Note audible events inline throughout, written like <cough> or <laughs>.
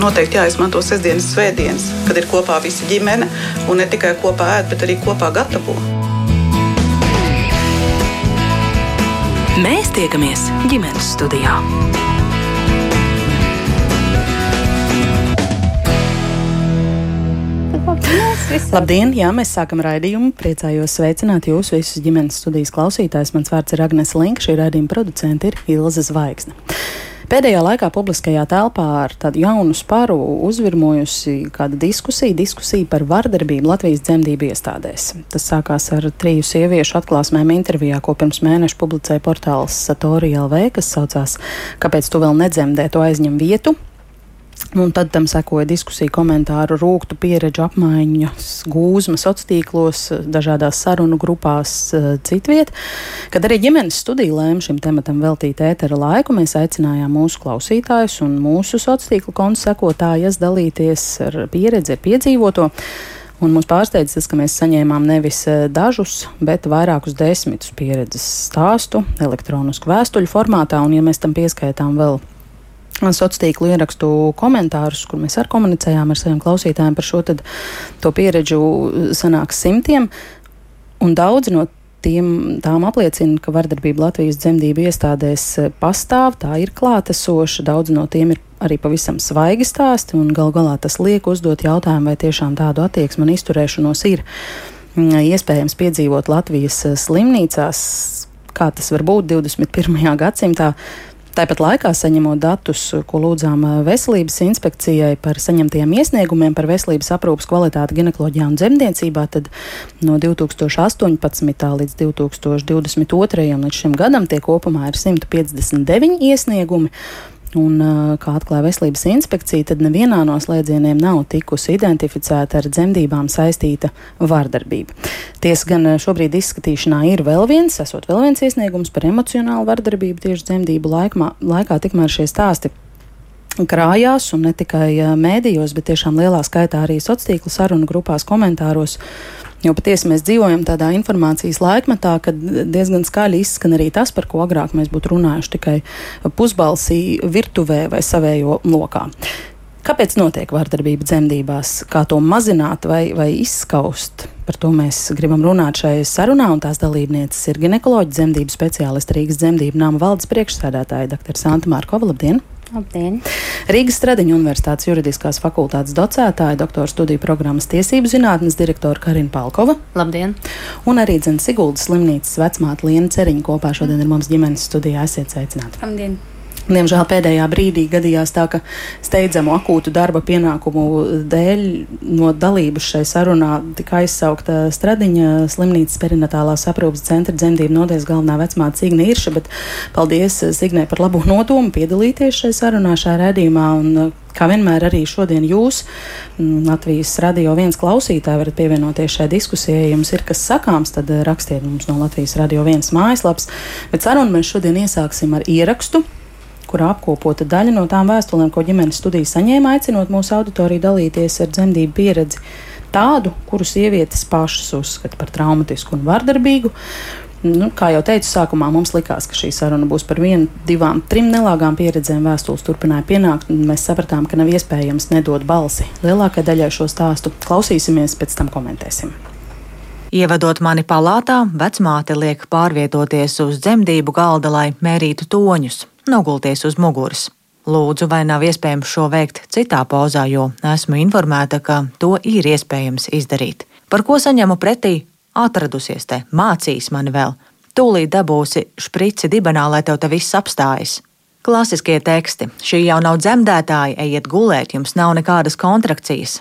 noteikti jāizmanto sestdienas, svētdienas, kad ir kopā visa ģimene un ne tikai kopā ēd, bet arī kopā gatavo. Mēs tiekamies ģimenes studijā. Labdien! Jā, mēs sākam raidījumu. Priecājos sveicināt jūs visus ģimenes studijas klausītājus. Mans vārds ir Agnēs Linka, šī raidījuma producente ir Ilze Zvaigzne. Pēdējā laikā publiskajā telpā ar tādu jaunu sparu uzvirmojusi kāda diskusija, diskusija par vardarbību Latvijas dzemdību iestādēs. Tas sākās ar triju sieviešu atklāsmēm intervijā, ko pirms mēneša publicēja portāls Satori LV, kas saucās Kāpēc tu vēl nedzemdē, to aizņem vietu? Un tad tam sekoja diskusija, komentāru, rūktu pieredžu apmaiņas, gūzma sociālos tīklos, dažādās sarunu grupās, eh, citviet. Kad arī ģimenes studija lēma šim tematam veltīt ētera laiku, mēs aicinājām mūsu klausītājus un mūsu sociālo tīklu kontu sekotājas dalīties ar pieredzi, ar piedzīvoto. Un mums pārsteidz tas, ka mēs saņēmām nevis eh, dažus, bet vairākus desmitus pieredzes stāstu elektronisku vēstuļu formātā, un ja mēs tam pieskaitām vēl sociālo tīklu ierakstu komentārus, kur mēs arī komunicējām ar saviem klausītājiem par šo pieredzi, sanāks simtiem. Un daudzi no tiem, tām apliecina, ka vardarbība Latvijas dzemdību iestādēs eh, pastāv, tā ir klātesoša. Daudz no tiem ir arī pavisam svaigi stāsti, un gal galā tas liek uzdot jautājumu, vai tiešām tādu attieksmi un izturēšanos ir mm, iespējams piedzīvot Latvijas eh, slimnīcās. Kā tas var būt 21. gadsimtā, Tāpat laikā saņemot datus, ko lūdzām eh, veselības inspekcijai par saņemtiem iesniegumiem par veselības aprūpas kvalitāti ginekoloģijā un dzemdniecībā, tad no 2018. līdz 2022. līdz šim gadam tie kopumā ir 159 iesniegumi. Un, kā atklāja veselības inspekcija, tad nevienā no slēdzieniem nav tikusi identificēta ar dzemdībām saistīta vardarbība. Tiesa gan šobrīd izskatīšanā ir vēl viens, esot vēl viens iesniegums par emocionālu vardarbību tieši dzemdību laikmā, laikā, tikmēr šie stāsti krājās, un ne tikai mēdījos, bet tiešām lielā skaitā arī sociālo tīklu sarunu grupās, komentāros. Jo patiesi mēs dzīvojam tādā informācijas laikmetā, kad diezgan skaļi izskan arī tas, par ko agrāk mēs būtu runājuši tikai pusbalsī, virtuvē vai savējo lokā. Kāpēc notiek vardarbība dzemdībās? Kā to mazināt vai, vai izskaust? Par to mēs gribam runāt šajā sarunā, un tās dalībnieces ir ginekoloģija, dzemdību speciāliste Rīgas dzemdību nama valdes priekšsēdētāja dr. Santa Mārkova. Labdien! Labdien! Rīgas Stradiņa Universitātes juridiskās fakultātes docētāja, doktora studiju programmas tiesību zinātnes direktora Karina Palkova. Labdien! Un arī Dzens Siguldas slimnīcas vecmāte Liena Ceriņa kopā šodien ir mums ģimenes studijā. Esiet sveicināti! Labdien! Diemžēl pēdējā brīdī gadījās tā, ka steidzamu akūtu darba pienākumu dēļ no dalības šai sarunā tika aizsaukta Stradiņa slimnīcas perinatālās aprūpas centra dzemdību nodeļas galvenā vecmāte Signe Irša, bet paldies Signē par labo nodomu piedalīties šai sarunā, šajā redzījumā. Un, Kā vienmēr arī šodien jūs, Latvijas radio viens klausītāji, varat pievienoties šai diskusijai. Ja jums ir kas sakāms, tad rakstiet mums no Latvijas radio viens mājaslaps. Bet sarunu mēs šodien iesāksim ar ierakstu, kurā apkopota daļa no tām vēstulēm, ko ģimenes studija saņēma, aicinot mūsu auditoriju dalīties ar dzemdību pieredzi. Tādu, kuru sievietes pašas uzskata par traumatisku un vardarbīgu. Nu, kā jau teicu, sākumā mums likās, ka šī saruna būs par vienu, divām, trim nelāgām pieredzēm. Vēstules turpināja pienākt, un mēs sapratām, ka nav iespējams nedot balsi lielākajai daļai šo stāstu. Klausīsimies, pēc tam komentēsim. Ievadot mani palātā, vecmāte liek pārvietoties uz dzemdību galda, lai mērītu toņus nogulties uz muguras. Lūdzu, vai nav iespējams šo veikt citā pozā, jo esmu informēta, ka to ir iespējams izdarīt. Par ko saņemu pretī? Atradusies te, mācīs mani vēl. Tūlīt dabūsi šprici dibenā, lai tev te viss apstājas. Klasiskie teksti. Šī jau nav dzemdētāja, ejiet gulēt, jums nav nekādas kontrakcijas.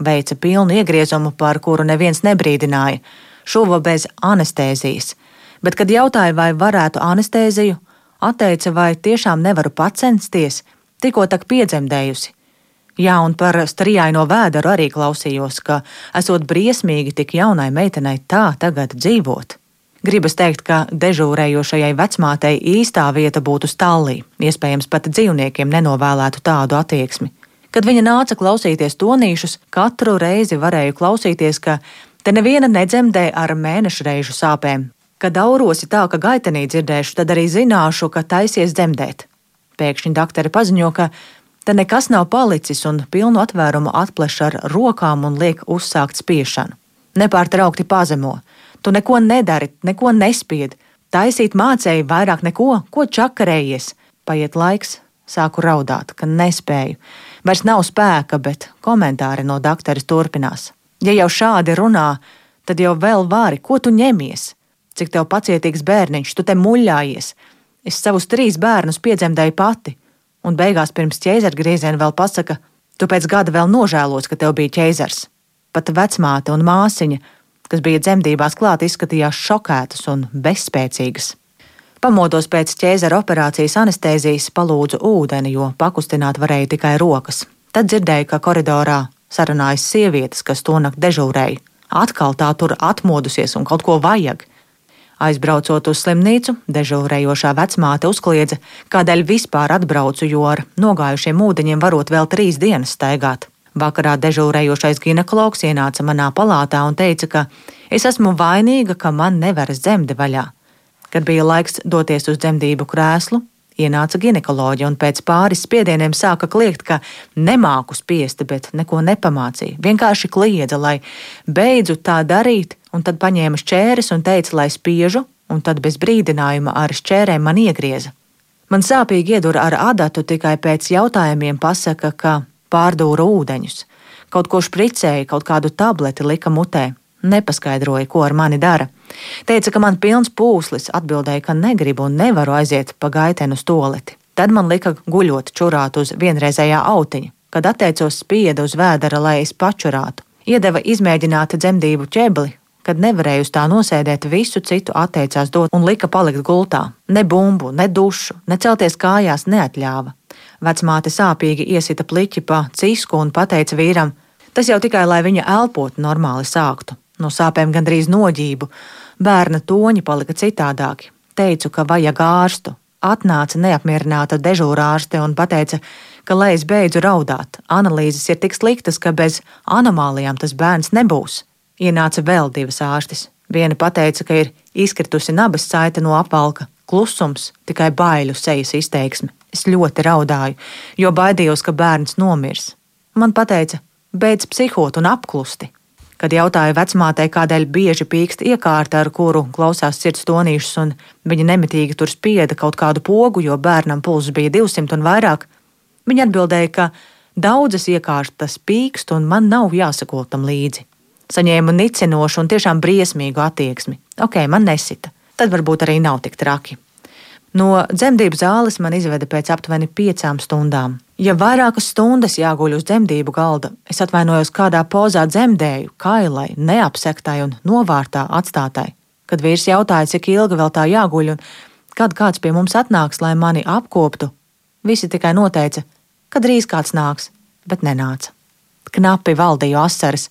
Veica pilnu iegriezumu, par kuru neviens nebrīdināja. Šuva bez anestēzijas. Bet, kad jautāja, vai varētu anestēziju, Atteica, vai tiešām nevaru pacensties, tikko tak piedzemdējusi. Jā, un par strijāino vēderu arī klausījos, ka esot briesmīgi tik jaunai meitenei tā tagad dzīvot. Gribas teikt, ka dežūrējošajai vecmātei īstā vieta būtu stallī, iespējams, pat dzīvniekiem nenovēlētu tādu attieksmi. Kad viņa nāca klausīties tonīšus, katru reizi varēju klausīties, ka te neviena nedzemdē ar mēnešu reižu sāpēm, Kad aurosi tā, ka gaitenī dzirdēšu, tad arī zināšu, ka taisies dzemdēt. Pēkšņi doktori paziņo, ka Te nekas nav palicis, un pilnu atvērumu atpleš ar rokām un liek uzsākt spiešanu. Nepārtraukti pazemo. Tu neko nedari, neko nespied. Taisīt mācēji vairāk neko, ko čakarējies. Paiet laiks, sāku raudāt, ka nespēju. Vairs nav spēka, bet komentāri no doktoras turpinās. Ja jau šādi runā, tad jau vēl vari, ko tu ņemies? Cik tev pacietīgs bērniņš, tu te muļājies. Es savus trīs bērnus piedzemdēju pati un beigās pirms ķēzara grieziena vēl pasaka, tu pēc gada vēl nožēlos, ka tev bija ķēzars. Pat vecmāte un māsiņa, kas bija dzemdībās klāt, izskatījās šokētas un bezspēcīgas. Pamodos pēc ķēzara operācijas anestēzijas, palūdzu ūdeni, jo pakustināt varēja tikai rokas. Tad dzirdēju, ka koridorā sarunājas sievietes, kas to nakti dežūrēja. Atkal tā tur atmodusies un kaut ko vajag. Aizbraucot uz slimnīcu, dežūrējošā vecmāte uzkliedza, kādēļ vispār atbraucu, jo ar nogājušiem ūdeņiem varot vēl trīs dienas staigāt. Vakarā dežūrējošais ginekologs ienāca manā palātā un teica, ka es esmu vainīga, ka man nevaras dzemde vaļā. Kad bija laiks doties uz dzemdību krēslu, ienāca ginekoloģija un pēc pāris spiedieniem sāka kliegt, ka nemāku spiest, bet neko nepamācīja. Vienkārši kliedza, lai beidzu tā darīt, un tad paņēma šķēres un teica, lai spiežu, un tad bez brīdinājuma ar šķērēm man iegrieza. Man sāpīgi iedura ar adatu tikai pēc jautājumiem pasaka, ka pārdūra ūdeņus, kaut ko špricēja, kaut kādu tableti lika mutē. Nepaskaidroja, ko ar mani dara. Teica, ka man pilns pūslis, atbildēja, ka negribu un nevaru aiziet pa gaitenu stoleti. Tad man lika guļot čurāt uz vienreizējā autiņa, kad atteicos spieda uz vēdera, lai es pačurātu. Iedeva izmēģināt dzemdību ķebli, kad nevarēja uz tā nosēdēt, visu citu atteicās dot un lika palikt gultā. Ne bumbu, ne dušu, ne celties kājās neatļāva. Vecmāte sāpīgi iesita pliķi pa cisku un teica vīram, tas jau tikai lai viņa elpot normāli sāktu. No sāpēm gandrīz noģību. Bērna toņi palika citādāki. Teicu, ka vajag ārstu. Atnāca neapmierināta dežūrārste un teica, ka, lai es beidzu raudāt, analīzes ir tik sliktas, ka bez anomālijām tas bērns nebūs. Ienāca vēl divas ārstes. Viena teica, ka ir izkritusi nabas saite no apvalka, klusums, tikai baiļu sejas izteiksme. Es ļoti raudāju, jo baidījos, ka bērns nomirs. Man teica, beidz psihot un apklusti. Kad jautāju vecmātei, kādēļ bieži pīkst iekārta, ar kuru klausās sirds tonīšus, un viņa nemitīgi tur spieda kaut kādu pogu, jo bērnam pulss bija 200 un vairāk, viņa atbildēja, ka daudzas iekārtas pīkst un man nav jāsako tam līdzi. Saņēmu nicinošu un tiešām briesmīgu attieksmi. Ok, man nesita. Tad varbūt arī nav tik traki. No dzemdību zāles man izveda pēc aptuveni piecām stundām. Ja vairākas stundas jāguļ uz dzemdību galda, es atvainojos, kādā pozā dzemdēju, kailai, neapsektai un novārtā atstātai. Kad vīrs jautāja, cik ilgi vēl tā jāguļ un kad kāds pie mums atnāks, lai mani apkoptu, visi tikai noteica, ka drīz kāds nāks, bet nenāca. Knapi valdīju asaras,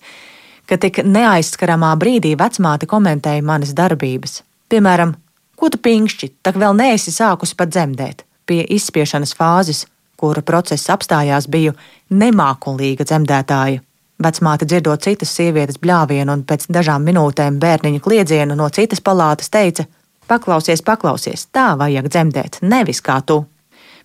ka tik neaizskaramā brīdī vecmāte komentēja manas darbības. Piemēram, ko tu pinkšķi, tak vēl neesi sākusi pat dzemdēt. Pie izspiešanas fāzes kura process apstājās, biju nemākulīga dzemdētāja. Vecmāte dzirdot citas sievietes bļāvienu un pēc dažām minūtēm bērniņu kliedzienu no citas palātas teica: Paklausies, paklausies, tā vajag dzemdēt, nevis kā tu.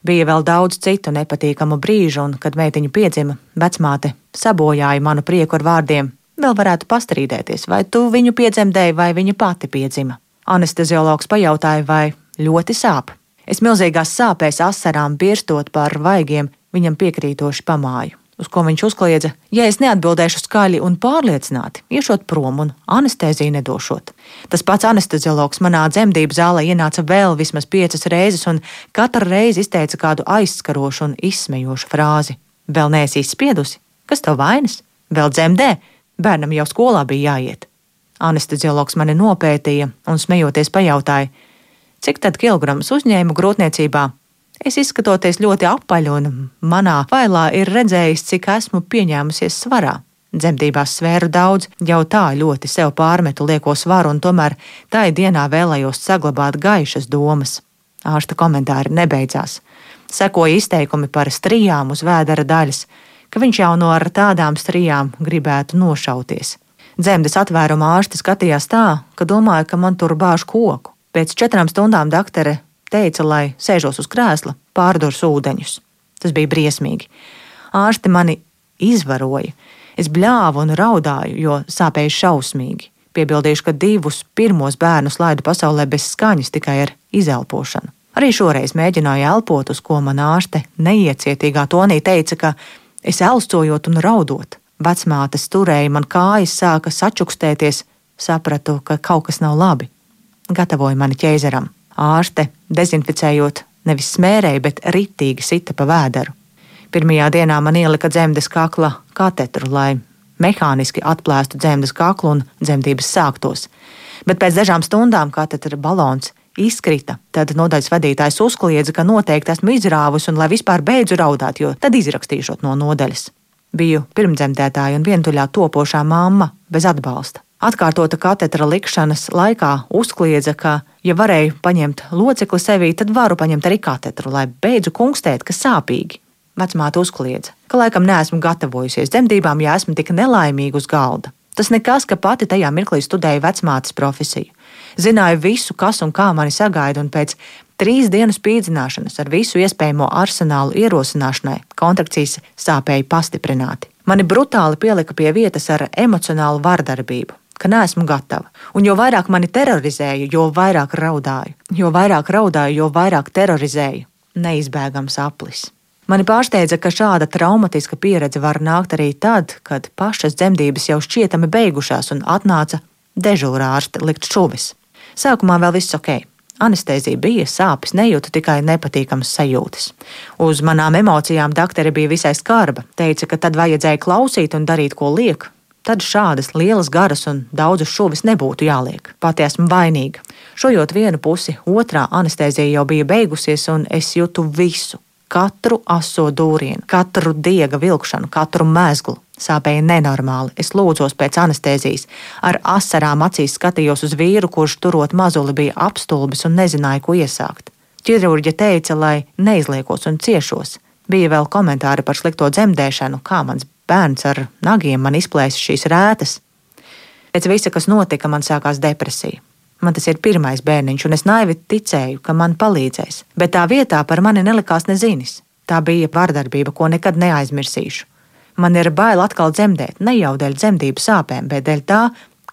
Bija vēl daudz citu nepatīkamu brīžu, un, kad meitiņa piedzima, vecmāte sabojāja manu prieku ar vārdiem: Vēl varētu pastrīdēties, vai tu viņu piedzemdēji, vai viņa pati piedzima. Anesteziologs pajautāja, vai ļoti sāp. Es milzīgās sāpēs, asarām birstot pār vaigiem, viņam piekrītoši pamāju. Uz ko viņš uzkliedza, ja es neatbildēšu skaļi un pārliecināti, iešot prom un anesteziju nedošot. Tas pats anesteziologs manā dzemdību zālē ienāca vēl vismaz piecas reizes, un katru reizi izteica kādu aizskarošu un izsmejošu frāzi. Vēl neesi izspiedusi? Kas tev vainas? Vēl dzemdē? Bērnam jau skolā bija jāiet. Anesteziologs mani nopētīja un smejoties pajautāja, cik tad kilogramus uzņēmu grūtniecībā. Es izskatoties ļoti apaļ, un manā failā ir redzējis, cik esmu pieņēmusies svarā. Dzemdībās svēru daudz, jau tā ļoti sev pārmetu lieko svaru, un tomēr tai dienā vēlējos saglabāt gaišas domas. Ārsta komentāri nebeidzās. Sekoja izteikumi par strijām uz vēdera daļas, ka viņš jau no ar tādām strijām gribētu nošauties. Dzemdes atvērumā ārsti skatījās tā, ka domāja, ka man tur bāž koku. Pēc četrām stundām doktore teica, lai sēžos uz krēsla, pārdurs ūdeņus. Tas bija briesmīgi. Ārsti mani izvaroja. Es bļāvu un raudāju, jo sāpēja šausmīgi. Piebildīšu, ka divus pirmos bērnus laidu pasaulē bez skaņas tikai ar izelpošanu. Arī šoreiz mēģināju elpot, uz ko man ārste neiecietīgā tonī teica, ka es elstojot un raudot. Vecmāte turēja man kājas, sāka sačukstēties, sapratu, ka kaut kas nav labi. Gatavoju mani ķēzeram. Ārste, dezinficējot, nevis smērēja, bet ritīgi sita pa vēderu. Pirmajā dienā man ielika dzemdes kakla katetru, lai mehāniski atplēstu dzemdes kaklu un dzemdības sāktos. Bet pēc dažām stundām katetra balons izkrita. Tad nodaļas vadītājs uzkliedza, ka noteikti esmu izrāvusi un lai vispār beidzu raudāt, jo tad izrakstīšot no nodaļas. Biju pirmdzemdētāja un vientuļā topošā mamma bez atbalsta. Atkārtota katetra likšanas laikā uzkliedza, ka, ja varēju paņemt locekli sevī, tad varu paņemt arī katetru, lai beidzu kungstēt, ka sāpīgi. Vecmāte uzkliedza, ka laikam neesmu gatavojusies dzemdībām, ja esmu tik nelaimīga uz galda. Tas nekas, ka pati tajā mirklī studēju vecmātes profesiju. Zināju visu, kas un kā mani sagaida, un pēc trīs dienu spīdzināšanas ar visu iespējamo arsenālu ierosināšanai kontrakcijas sāpēja pastiprināti. Mani brutāli pielika pie vietas ar emocionālu vardarbību, ka neesmu gatava. Un jo vairāk mani terorizēja, jo vairāk raudāju. Jo vairāk raudāju, jo vairāk terorizēju. Neizbēgams aplis. Mani pārsteidza, ka šāda traumatiska pieredze var nākt arī tad, kad pašas dzemdības jau šķietami beigušās un atnāca dežūrā ārste likt šuvis. Sākumā vēl viss ok. Anestezija bija, sāpes nejūtu, tikai nepatīkamas sajūtas. Uz manām emocijām doktori bija visai skarba. Teica, ka tad vajadzēja klausīt un darīt, ko liek. Tad šādas lielas garas un daudzas šuvis nebūtu jāliek. Pati esmu vainīga. Šojot vienu pusi, otrā anestezija jau bija beigusies, un es jūtu visu. Katru aso dūrienu, katru diega vilkšanu, katru mezglu. Sāpēja nenormāli. Es lūdzos pēc anestezijas. Ar asarām acīs skatījos uz vīru, kurš turot mazuli bija apstulbis un nezināja, ko iesākt. Ķirurģe teica, lai neizliekos un ciešos. Bija vēl komentāri par slikto dzemdēšanu, kā mans bērns ar nagiem man izplēsa šīs rētas. Pēc visa, kas notika, man sākās depresija. Man tas ir pirmais bērniņš, un es naivi ticēju, ka man palīdzēs, bet tā vietā par mani nelikās nezinis. Tā bija vardarbība, ko nekad neaizmirsīšu. Man ir bail atkal dzemdēt, ne jau dēļ dzemdību sāpēm, bet dēļ tā,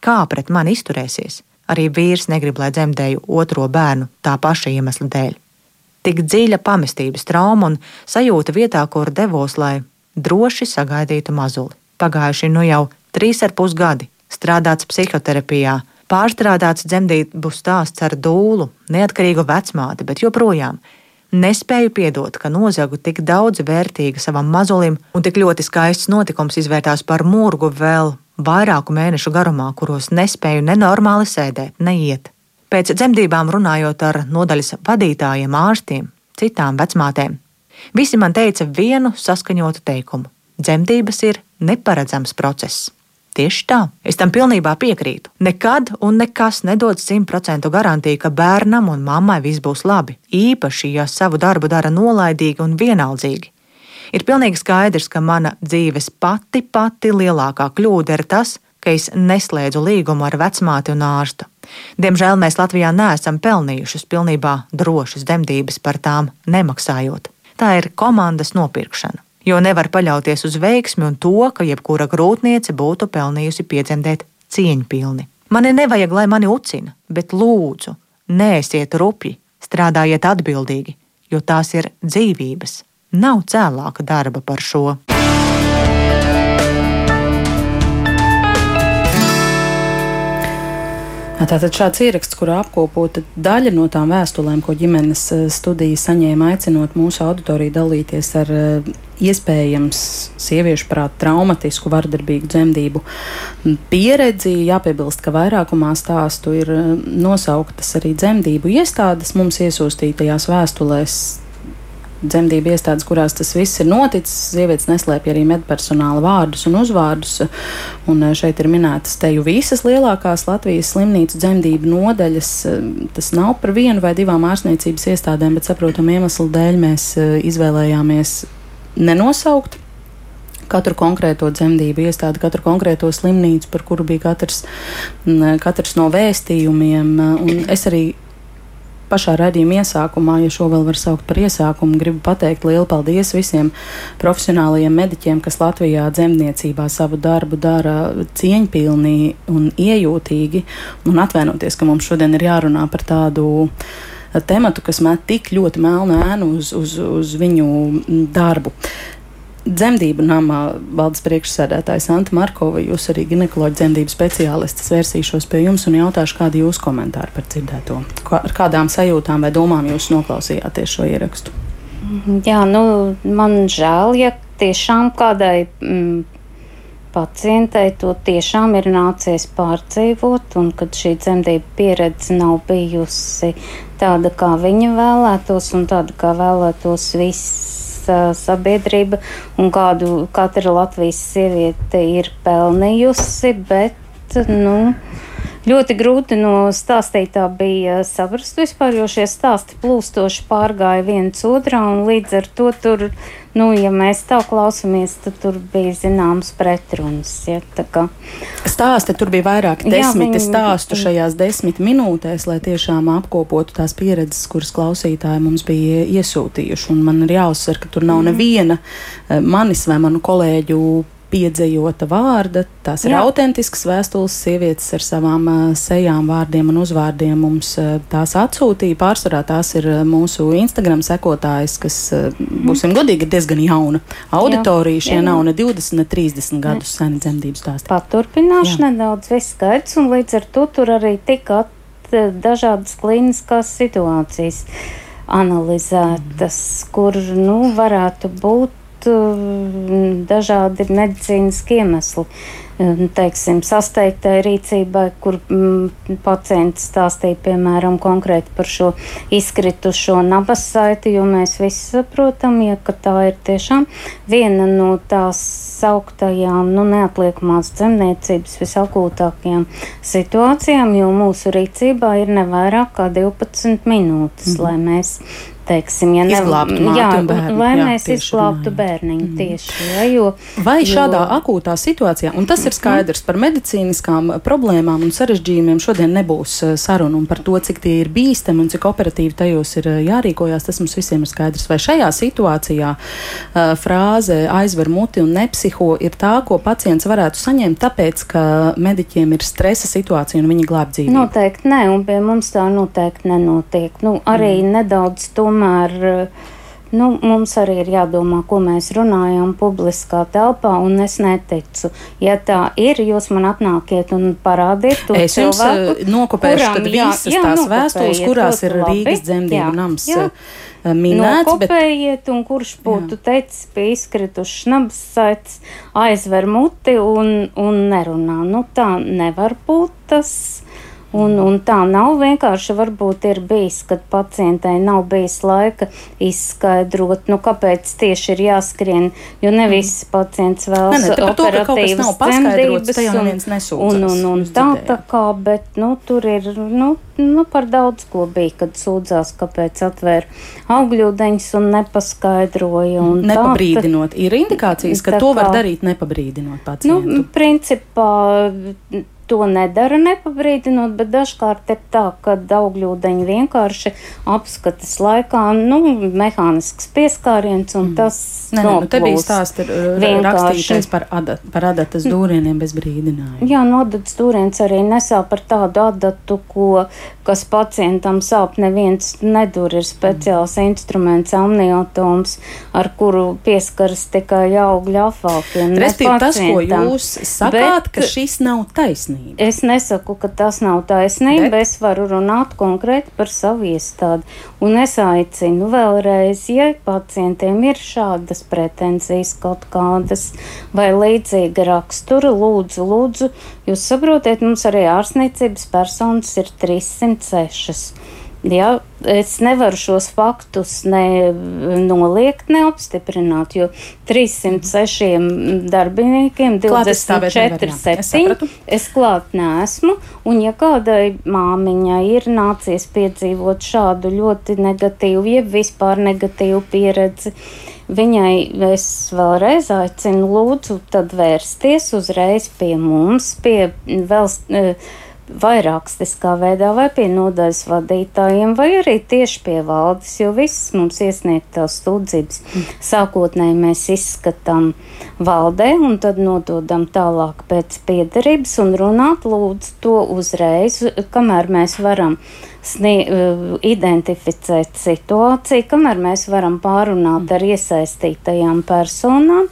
kā pret mani izturēsies. Arī vīrs negrib, lai dzemdēju otro bērnu tā paša iemesla dēļ. Tik dziļa pamestības trauma un sajūta vietā, kur devos, lai droši sagaidītu mazuli. Pagājuši nu jau trīs ar pus gadi, strādāts psihoterapijā, pārstrādāts dzemdību stāsts ar dūlu, neatkarīgu vecmāti, bet joprojām Nespēju piedot, ka nozagu tik daudz vērtīga savam mazulim, un tik ļoti skaists notikums izvērtās par murgu vēl vairāku mēnešu garumā, kuros nespēju nenormāli sēdēt, neiet. Pēc dzemdībām runājot ar nodaļas vadītājiem, ārstiem, citām vecmātēm, visi man teica vienu saskaņotu teikumu: dzemdības ir neparedzams process. Tieši tā, es tam pilnībā piekrītu. Nekad un nekas nedod simtprocentu garantiju, ka bērnam un mammai viss būs labi, īpaši, ja savu darbu dara nolaidīgi un vienaldzīgi. Ir pilnīgi skaidrs, ka mana dzīves pati pati lielākā kļūda ir tas, ka es neslēdzu līgumu ar vecmāti un ārstu. Diemžēl mēs Latvijā neesam pelnījušas pilnībā drošas dzemdības par tām nemaksājot. Tā ir komandas nopirkšana jo nevar paļauties uz veiksmi un to, ka jebkura grūtniece būtu pelnījusi piedzemdēt cieņpilni. Mani nevajag, lai mani ucina, bet lūdzu, neesiet rupji, strādājiet atbildīgi, jo tās ir dzīvības. Nav cēlāka darba par šo. Tātad šāds ieraksts, kurā apkopota daļa no tām vēstulēm, ko ģimenes studija saņēma, aicinot mūsu auditoriju dalīties ar iespējams sieviešu prāt traumatisku vardarbīgu dzemdību pieredzi. Jāpiebilst, ka vairākumā stāstu ir nosauktas arī dzemdību iestādes mums iesūstītajās vēstulēs dzemdību iestādes, kurās tas viss ir noticis. Sievietes neslēpj arī medpersonāla vārdus un uzvārdus. Un eh, šeit ir minētas te jau visas lielākās Latvijas slimnīcu dzemdību nodaļas. Eh, tas nav par vienu vai divām ārstniecības iestādēm, bet saprotam iemeslu dēļ mēs eh, izvēlējāmies nenosaukt katru konkrēto dzemdību iestādi, katru konkrēto slimnīcu, par kuru bija katrs, katrs no vēstījumiem. Un es arī pašā redzījuma iesākumā, ja šo vēl var saukt par iesākumu, gribu pateikt lielu paldies visiem profesionālajiem mediķiem, kas Latvijā dzemdniecībā savu darbu dara cieņpilnī un iejūtīgi, un atvainoties, ka mums šodien ir jārunā par tādu tematu, kas met tik ļoti melnu ēnu uz, uz, uz viņu darbu. Dzemdību namā valdes priekšsēdētājs Anta Markova, jūs arī ginekoloģi dzemdību speciālistas vērsīšos pie jums un jautāšu, kādi jūsu komentāri par dzirdēto. Kā, ar kādām sajūtām vai domām jūs noklausījāties šo ierakstu? Jā, nu, man žēl, ja tiešām kādai mm, pacientei to tiešām ir nācies pārdzīvot, un kad šī dzemdību pieredze nav bijusi tāda, kā viņa vēlētos, un tāda, kā vēlētos viss sabiedrība un kādu katra Latvijas sieviete ir pelnījusi, bet, nu, ļoti grūti no stāstītā bija saprast vispār, jo šie stāsti plūstoši pārgāja viens otrā un līdz ar to tur nu, ja mēs tā klausāmies, tad tur bija zināms pretruns. Ja, Stāsti tur bija vairāk desmiti stāstu šajās desmit minūtēs, lai tiešām apkopotu tās pieredzes, kuras klausītāji mums bija iesūtījuši. Un man ir jāuzsver, ka tur nav mm. neviena eh, manis vai manu kolēģu piedzējota vārda. Tās Jā. ir autentiskas vēstules, sievietes ar savām uh, sejām, vārdiem un uzvārdiem mums uh, tās atsūtīja. Pārsvarā tās ir uh, mūsu Instagram sekotājas, kas, uh, būsim godīgi, ir diezgan jauna auditorija. Šie nav ne 20, ne 30 gadus seni dzemdības stāsti. Paturpināšu Jā. nedaudz, viss skaidrs, un līdz ar to tur arī tika dažādas klīniskās situācijas analizētas, mm. kur nu, varētu būt Uh, dažādi medicīniski iemesli. Uh, teiksim, sasteigtai rīcībai, kur mm, pacients stāstīja piemēram konkrēti par šo izkritušo nabas saiti, jo mēs visi saprotam, ja, ka tā ir tiešām viena no tās sauktajām, nu, neatliekamās dzemniecības visakūtākajām situācijām, jo mūsu rīcībā ir nevairāk kā 12 minūtes, mm. lai mēs teiksim, ja neglābtu jā, bērnu, lai jā, mēs izglābtu bērniņu mm. tieši. Ja, jo, Vai jo... šādā akūtā situācijā, un tas ir skaidrs par medicīniskām problēmām un sarežģījumiem, šodien nebūs eh, saruna par to, cik tie ir bīstami un cik operatīvi tajos ir eh, jārīkojās, tas mums visiem ir skaidrs. Vai šajā situācijā uh, frāze aizver muti un nepsiho ir tā, ko pacients varētu saņemt, tāpēc, ka mediķiem ir stresa situācija un viņi glāb dzīvību? Noteikti nē, un pie mums tā noteikti nenotiek. Nu, arī mm. nedaudz tomēr tomēr nu, mums arī ir jādomā, ko mēs runājam publiskā telpā, un es neticu. Ja tā ir, jūs man atnākiet un parādiet to es cilvēku. Es jums nokopēšu tad visas jā, jā, tās vēstules, kurās ir labi, Rīgas dzemdību nams. Jā minēts. Nokopējiet, bet... un kurš būtu jā. teicis pie izkritušas nabas saits, aizver muti un, un nerunā. Nu, tā nevar būt tas. Un, un tā nav vienkārši. Varbūt ir bijis, kad pacientei nav bijis laika izskaidrot, nu, kāpēc tieši ir jāskrien. Jo ne visi pacients vēlas operatīvas dzemdības. Un, un, un, un tā, tā kā, bet nu, tur ir nu, nu, par daudz ko bija, kad sūdzās, kāpēc atvēra augļūdeņus un nepaskaidroja. Un nepabrīdinot. Tā, ir indikācijas, ka to var darīt nepabrīdinot nu, pacientu. Nu, principā to nedara nepabrīdinot, bet dažkārt ir tā, ka augļūdeņi vienkārši apskatas laikā, nu, mehānisks pieskāriens un mm. tas. Nē, nē, nu te bija stāsts uh, rakstītais par, adat, par adatas dūrieniem bez brīdinājuma. Jā, no adatas dūriens arī nesā par tādu adatu, ko, kas pacientam sāp neviens nedur, ir speciāls mm. instruments amniotoms, ar kuru pieskaras tikai augļu afākiem. Respektīvi, tas, ko jūs sakāt, bet, ka šis nav taisnība taisnība. Es nesaku, ka tas nav taisnība. Bet... Es varu runāt konkrēti par savu iestādi. Un es aicinu vēlreiz, ja pacientiem ir šādas pretenzijas kaut kādas vai līdzīga rakstura, lūdzu, lūdzu, jūs saprotiet, mums arī ārstniecības personas ir 306. Ja, es nevaru šos faktus ne noliegt, ne apstiprināt, jo 306 darbiniekiem 24, 7 es klāt neesmu, un ja kādai māmiņai ir nācies piedzīvot šādu ļoti negatīvu, jeb vispār negatīvu pieredzi, viņai es vēlreiz aicinu lūdzu tad vērsties uzreiz pie mums, pie vēl vai rakstiskā veidā, vai pie nodaļas vadītājiem, vai arī tieši pie valdes, jo visas mums iesniegtās sūdzības sākotnēji mēs izskatām valdē un tad nododam tālāk pēc piedarības un runāt lūdzu to uzreiz, kamēr mēs varam snie, identificēt situāciju, kamēr mēs varam pārunāt ar iesaistītajām personām.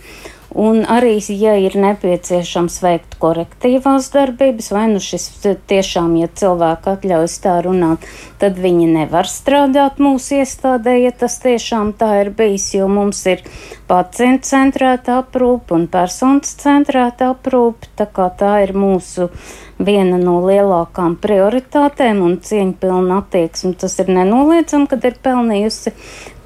Un arī, ja ir nepieciešams veikt korektīvās darbības, vai nu šis tiešām, ja cilvēki atļaujas tā runāt, tad viņi nevar strādāt mūsu iestādē, ja tas tiešām tā ir bijis, jo mums ir pacientu centrēta aprūpe un personas centrēta aprūpe, tā tā ir mūsu viena no lielākām prioritātēm un cieņpilna attieksme. Tas ir nenoliedzami, kad ir pelnījusi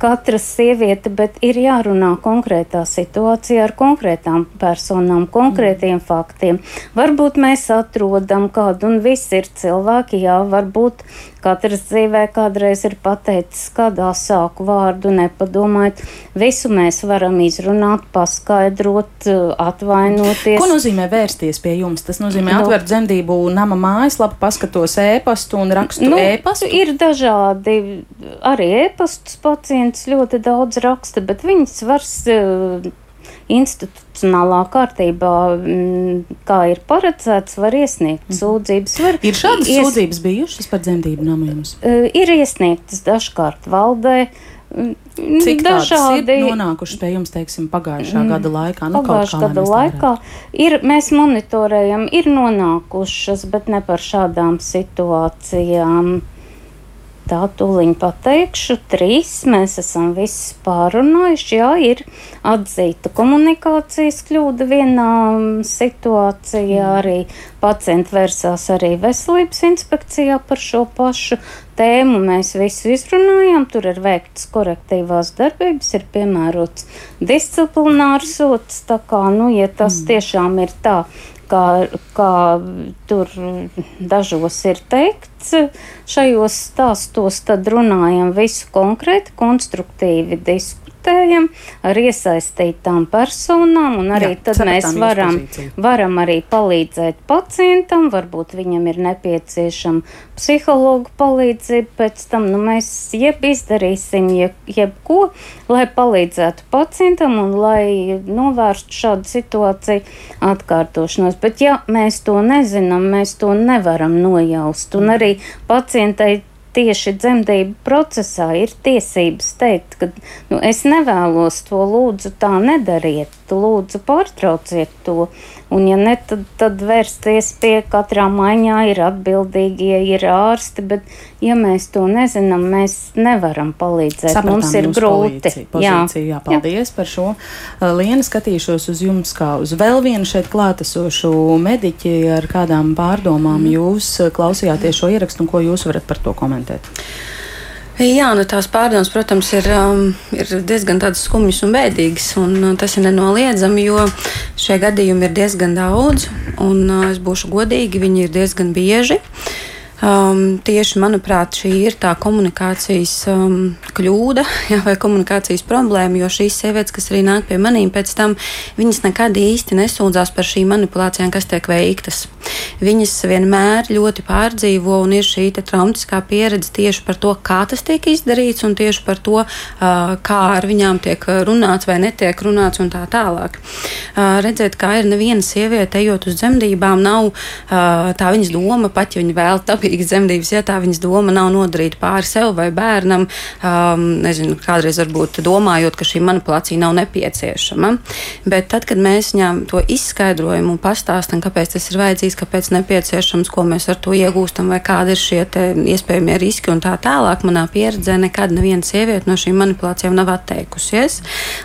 katra sieviete, bet ir jārunā konkrētā situācijā ar konkrētām personām, konkrētiem mm. faktiem. Varbūt mēs atrodam kādu, un viss ir cilvēki, jā, varbūt katrs dzīvē kādreiz ir pateicis kādā sāku vārdu, nepadomājot. Visu mēs varam izrunāt, paskaidrot, atvainoties. Ko nozīmē vērsties pie jums? Tas nozīmē nu, atvērt dzemdību nama mājaslapu, paskatos ēpastu un rakstu nu, ēpastu? Ir dažādi arī ēpastus pacients ļoti daudz raksta, bet viņas var uh, institucionālā kārtībā, mm, kā ir paredzēts, var iesniegt mm. sūdzības. Var ir šādas ies... sūdzības bijušas par dzemdību namiem? Uh, ir iesniegtas dažkārt valdē. Mm, Cik dažādi ir nonākuši pie jums, teiksim, pagājušā mm, gada laikā? Nu, pagājušā gada laikā ir, mēs monitorējam, ir nonākušas, bet ne par šādām situācijām. Tā tūliņ pateikšu, trīs mēs esam visi pārunājuši. Jā, ir atzīta komunikācijas kļūda vienā situācijā. Mm. Arī pacienti vērsās arī veselības inspekcijā par šo pašu tēmu. Mēs visu izrunājām, tur ir veikts korektīvās darbības, ir piemērots disciplinārs sots. Tā kā, nu, ja tas mm. tiešām ir tā, kā, kā tur dažos ir teikts, šajos stāstos tad runājam visu konkrēti, konstruktīvi diskutējam diskutējam ar iesaistītām personām, un arī Jā, tad mēs varam, varam arī palīdzēt pacientam, varbūt viņam ir nepieciešama psihologa palīdzība, pēc tam. Nu, mēs jeb izdarīsim jeb, jebko, lai palīdzētu pacientam un lai novērstu šādu situāciju atkārtošanos. Bet ja mēs to nezinām, mēs to nevaram nojaust, un arī pacientai tieši dzemdību procesā ir tiesības teikt, ka nu, es nevēlos to, lūdzu, tā nedariet, lūdzu, pārtrauciet to. Un, ja ne, tad, tad vērsties pie katrā maiņā ir atbildīgie, ir ārsti, bet, ja mēs to nezinām, mēs nevaram palīdzēt. Sapratām Mums ir grūti. Pozīcija, jā. jā, paldies jā. par šo. Uh, Liena, skatīšos uz jums kā uz vēl vienu šeit klātesošu mediķi, ar kādām pārdomām mm. jūs uh, klausījāties šo ierakstu un ko jūs varat par to komentēt. Jā, nu tās pārdomas, protams, ir, um, ir diezgan skumjas un bēdīgas. Un, uh, tas ir nenoliedzami, jo šie gadījumi ir diezgan daudz. Un, uh, es būšu godīgi, viņi ir diezgan bieži. Uh, Um, tieši manuprāt, šī ir tā komunikācijas um, kļūda <laughs> jā, vai komunikācijas problēma, jo šīs sievietes, kas arī nāk pie manīm, pēc tam viņas nekad īsti nesūdzās par šīm manipulācijām, kas tiek veiktas. Viņas vienmēr ļoti pārdzīvo un ir šī traumatiskā pieredze tieši par to, kā tas tiek izdarīts un tieši par to, uh, kā ar viņām tiek runāts vai netiek runāts un tā tālāk. Uh, redzēt, kā ir neviena sieviete ejot uz dzemdībām, nav uh, tā viņas doma, pat ja viņa vēl tāpēc mierīgas dzemdības, ja tā viņas doma nav nodarīt pāri sev vai bērnam, um, nezinu, kādreiz varbūt domājot, ka šī manipulācija nav nepieciešama. Bet tad, kad mēs viņām to izskaidrojam un pastāstam, kāpēc tas ir vajadzīgs, kāpēc nepieciešams, ko mēs ar to iegūstam, vai kādi ir šie iespējamie riski un tā tālāk, manā pieredzē nekad neviena sieviete no šīm manipulācijām nav atteikusies.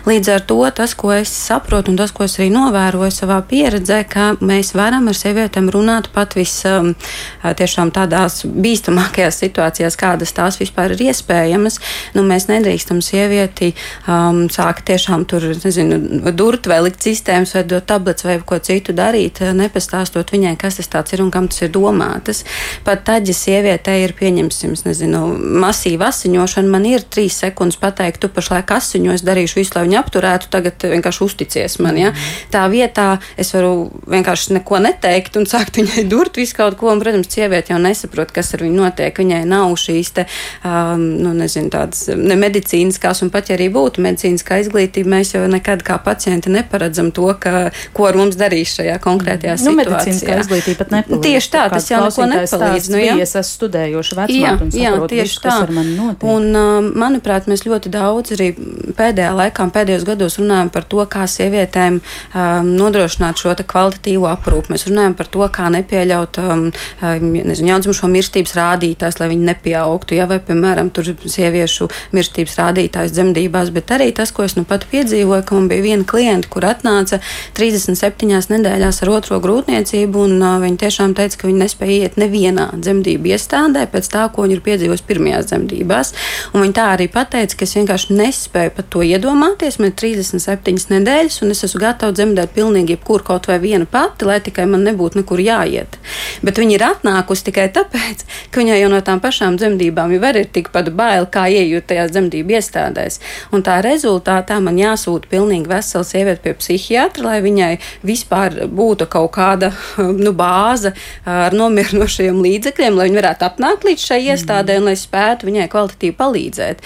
Līdz ar to tas, ko es saprotu un tas, ko es arī novēroju savā pieredzē, ka mēs varam ar sievietēm runāt pat visam tiešām tādā tādās bīstamākajās situācijās, kādas tās vispār ir iespējamas, nu, mēs nedrīkstam sievieti um, sākt tiešām tur, nezinu, durt vai likt sistēmas vai dot tablets vai ko citu darīt, nepastāstot viņai, kas tas ir un kam tas ir domātas. Pat tad, ja sievietē ir pieņemsim, nezinu, masīva asiņošana, man ir trīs sekundes pateikt, tu pašlaik asiņo, es darīšu visu, lai viņu apturētu, tagad vienkārši uzticies man. Ja? Tā vietā es varu vienkārši neko neteikt un sākt viņai durt visu kaut ko, un, protams, sieviete jau nesaprot, kas ar viņu notiek. Viņai nav šīs te, um, nu, nezinu, tādas ne medicīniskās, un pat ja arī būtu medicīniskā izglītība, mēs jau nekad kā pacienti neparedzam to, ka, ko ar mums darīs šajā konkrētajā nu, situācijā. Izglītība pat nepalīdz. Tieši tā, tas jau neko nepalīdz. Nu, jā. Es esmu studējoša vecmāte jā, un saprotu, jā, tieši visu, tā. mani. Un, uh, manuprāt, mēs ļoti daudz arī pēdējā laikā, pēdējos gados runājam par to, kā sievietēm um, nodrošināt šo kvalitatīvo aprūpu. Mēs runājam par to, kā nepieļaut um, nezinu, jaundzimušo mirstības rādītājs, lai viņi nepieaugtu. Ja, vai, piemēram, tur sieviešu mirstības rādītājs dzemdībās, bet arī tas, ko es nu pat piedzīvoju, ka man bija viena klienta, kur atnāca 37 nedēļās ar otro grūtniecību, un uh, viņa tiešām teica, ka viņa nespēja iet nevienā dzemdību iestādē pēc tā, ko viņa ir piedzīvojusi pirmajās dzemdībās. Un viņa tā arī pateica, ka es vienkārši nespēju pat to iedomāties. Man ir 37 nedēļas, un es esmu gatava dzemdēt pilnīgi jebkur kaut vai viena pati, lai tikai man nebūtu nekur jāiet. Bet viņa ir atnākusi tikai tāpēc, ka viņai jau no tām pašām dzemdībām jau ir tikpat bail, kā iejūt tajās dzemdību iestādēs. Un tā rezultātā man jāsūta pilnīgi vesela sieviete pie psihiatra, lai viņai vispār būtu kaut kāda <laughs> nu, bāze ar nomierinošiem līdzekļiem, lai viņi varētu apnākt līdz šai iestādē un lai spētu viņai kvalitatīvi palīdzēt.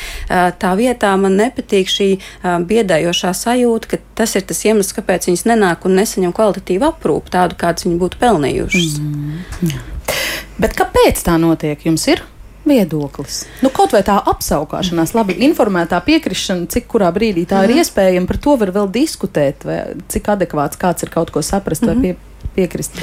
Tā vietā man nepatīk šī biedējošā sajūta, ka tas ir tas iemesls, kāpēc viņas nenāk un nesaņem kvalitatīvu aprūpu, tādu, kādas viņi būtu pelnījušas. Mm. Jā. Bet kāpēc tā notiek? Jums ir viedoklis. Nu, kaut vai tā apskaukšanās, labi informētā piekrišana, cik kurā brīdī tā mm. ir mhm. iespējama, par to var vēl diskutēt, vai cik adekvāts kāds ir kaut ko saprast mm -hmm. vai mhm. pie, piekrist.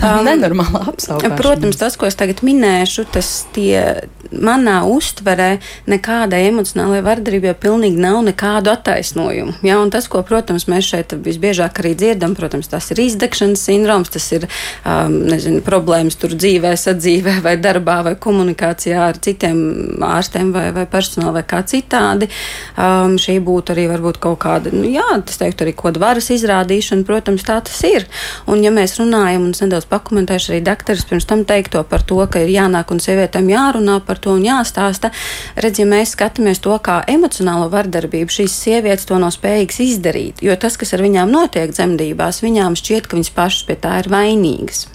Tā ir um, nenormāla apskaukšana. Protams, tas, ko es tagad minēšu, tas tie manā uztverē nekādai emocionālajai vardarbībai pilnīgi nav nekādu attaisnojumu. Ja? Un tas, ko, protams, mēs šeit visbiežāk arī dzirdam, protams, tas ir izdegšanas sindroms, tas ir um, nezinu, problēmas tur dzīvē, sadzīvē vai darbā vai komunikācijā ar citiem ārstiem vai, vai personālu vai kā citādi. Um, šī būtu arī varbūt kaut kāda, nu, jā, tas teikt arī kāda varas izrādīšana, protams, tā tas ir. Un ja mēs runājam, un es nedaudz pakomentēšu arī dakteris pirms tam teikto par to, ka ir jānāk un sievietēm jārunā par to un jāstāsta. Redz, ja mēs skatāmies to kā emocionālo vardarbību, šīs sievietes to nav spējīgas izdarīt, jo tas, kas ar viņām notiek dzemdībās, viņām šķiet, ka viņas pašas pie tā ir vainīgas.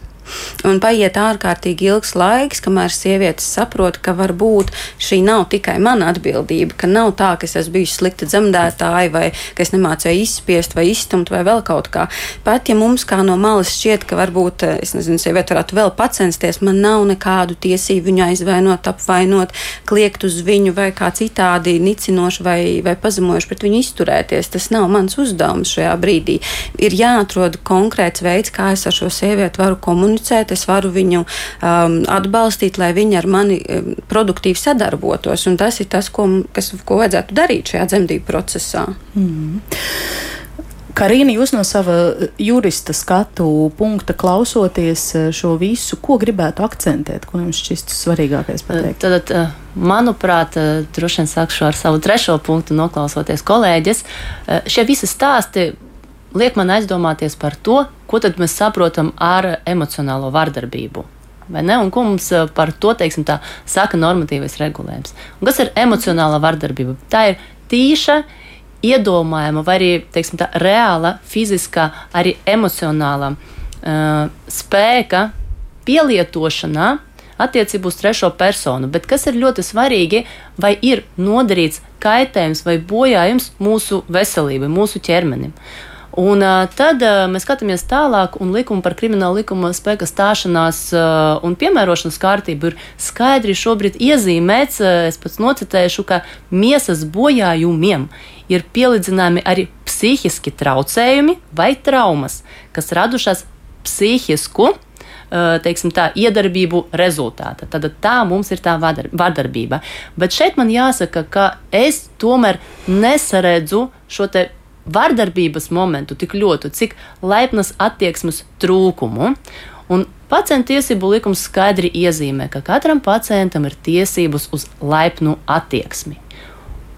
Un paiet ārkārtīgi ilgs laiks, kamēr sievietes saprot, ka varbūt šī nav tikai mana atbildība, ka nav tā, ka es esmu bijusi slikta dzemdētāja vai ka es nemācīju izspiest vai izstumt vai vēl kaut kā. Pat ja mums kā no malas šķiet, ka varbūt, eh, es nezinu, sieviete varētu vēl pacensties, man nav nekādu tiesību viņu aizvainot, apvainot, kliegt uz viņu vai kā citādi nicinoši vai, vai pazemojuši pret viņu izturēties. Tas nav mans uzdevums šajā brīdī. Ir jāatrod konkrēts veids, kā es ar šo sievieti varu komunicēt komunicēt, es varu viņu um, atbalstīt, lai viņi ar mani um, produktīvi sadarbotos. Un tas ir tas, ko, kas, ko vajadzētu darīt šajā dzemdību procesā. Mm. Karina, jūs no sava jurista skatu punkta klausoties uh, šo visu, ko gribētu akcentēt, ko jums šķiet svarīgākais pateikt? Tad, uh, manuprāt, uh, droši vien sākšu ar savu trešo punktu, noklausoties kolēģis. Šie visi stāsti liek man aizdomāties par to, ko tad mēs saprotam ar emocionālo vardarbību. Un ko mums eh, par to teiksim, tā, saka normatīvais regulējums? Un kas ir emocionāla vardarbība? Tā ir tīša, iedomājama vai arī teiksim, tā, reāla, fiziskā, arī emocionāla uh, spēka pielietošanā attiecībā uz trešo personu. Bet kas ir ļoti svarīgi, vai ir nodarīts kaitējums vai bojājums mūsu veselībai, mūsu ķermenim. Un tad mēs skatāmies tālāk, un likuma par kriminālu likuma spēka stāšanās un piemērošanas kārtību ir skaidri šobrīd iezīmēts, es pats nocitēšu, ka miesas bojājumiem ir pielīdzināmi arī psihiski traucējumi vai traumas, kas radušās psihisku teiksim, tā, iedarbību rezultātā. Tad tā mums ir tā vardarbība. Bet šeit man jāsaka, ka es tomēr nesaredzu šo vardarbības momentu tik ļoti, cik laipnas attieksmes trūkumu. Un pacientu tiesību likums skaidri iezīmē, ka katram pacientam ir tiesības uz laipnu attieksmi.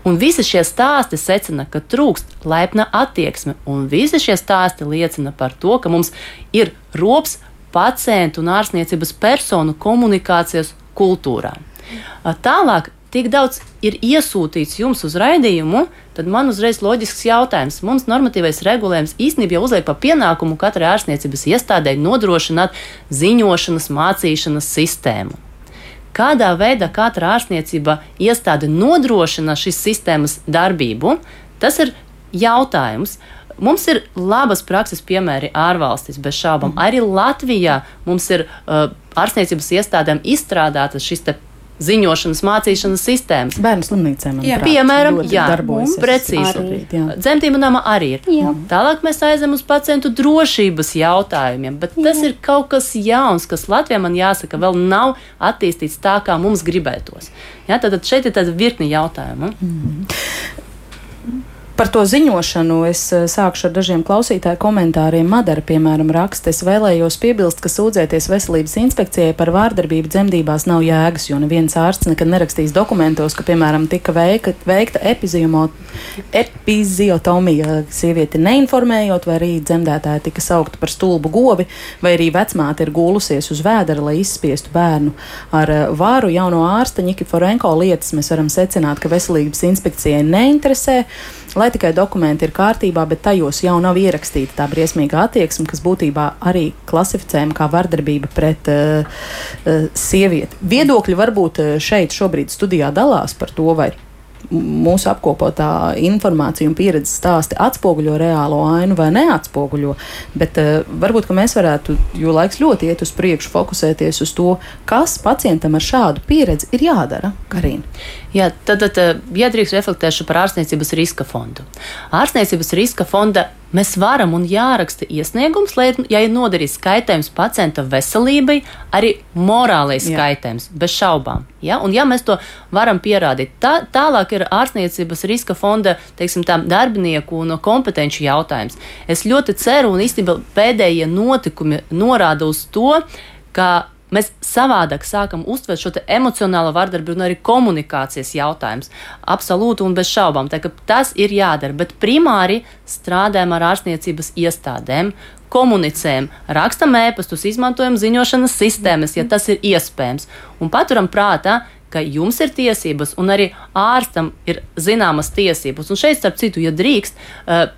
Un visi šie stāsti secina, ka trūkst laipna attieksme, un visi šie stāsti liecina par to, ka mums ir rops pacientu un ārstniecības personu komunikācijas kultūrā. Tālāk, tik daudz ir iesūtīts jums uz raidījumu, tad man uzreiz loģisks jautājums. Mums normatīvais regulējums īstenībā jau uzliek par pienākumu katrai ārstniecības iestādē nodrošināt ziņošanas, mācīšanas sistēmu. Kādā veidā katra ārstniecība iestāde nodrošina šīs sistēmas darbību, tas ir jautājums. Mums ir labas prakses piemēri ārvalstīs, bez šaubām. Mm. Arī Latvijā mums ir uh, ārstniecības iestādēm izstrādātas šis ziņošanas, mācīšanas sistēmas. Bērnu slimnīcēm, jā, piemēram, jā, precīzi. Dzemdību nama arī ir. Jā. Tālāk mēs aizem uz pacientu drošības jautājumiem, bet jā. tas ir kaut kas jauns, kas Latvijā man jāsaka, vēl nav attīstīts tā, kā mums gribētos. Jā, tad šeit ir tāda virkni jautājumu. Mm. Par to ziņošanu es eh, sākšu ar dažiem klausītāju komentāriem. Madara, piemēram, raksta, es vēlējos piebilst, ka sūdzēties veselības inspekcijai par vārdarbību dzemdībās nav jēgas, jo neviens ārsts nekad nerakstīs dokumentos, ka, piemēram, tika veika, veikta epiziotomija sievieti neinformējot, vai arī dzemdētāja tika saukta par stulbu govi, vai arī vecmāte ir gūlusies uz vēdera, lai izspiestu bērnu. Ar eh, vāru jauno ārsta Nikiforenko lietas mēs varam secināt, ka veselības inspekcijai neinteresē lai tikai dokumenti ir kārtībā, bet tajos jau nav ierakstīta tā briesmīga attieksme, kas būtībā arī klasificējama kā vardarbība pret uh, uh, sievieti. Viedokļi varbūt uh, šeit šobrīd studijā dalās par to, vai mūsu apkopotā informācija un pieredzes stāsti atspoguļo reālo ainu vai neatspoguļo. Bet uh, varbūt mēs varētu, jo laiks ļoti iet uz priekšu, fokusēties uz to, kas pacientam ar šādu pieredzi ir jādara. Karina. Jā, tad, tad ja drīkst reflektēšu par ārstniecības riska fondu. Ārstniecības riska fonda mēs varam un jāraksta iesniegums, lai, ja ir nodarīts skaitējums pacienta veselībai, arī morālais skaitējums, bez šaubām. Ja? Un ja mēs to varam pierādīt, tā, tālāk ir ārstniecības riska fonda teiksim, tā, darbinieku un kompetenci jautājums. Es ļoti ceru, un īstenībā pēdējie notikumi norāda uz to, ka mēs savādāk sākam uztvert šo emocionālo vardarbību un arī komunikācijas jautājumus. Absolūti un bez šaubām. Tā, tas ir jādara, bet primāri strādājam ar ārstniecības iestādēm. Komunicējam, rakstam ēpastus, izmantojam ziņošanas sistēmas, ja tas ir iespējams. Un paturam prātā, ka jums ir tiesības, un arī ārstam ir zināmas tiesības. Un šeit, starp citu, ja drīkst, uh,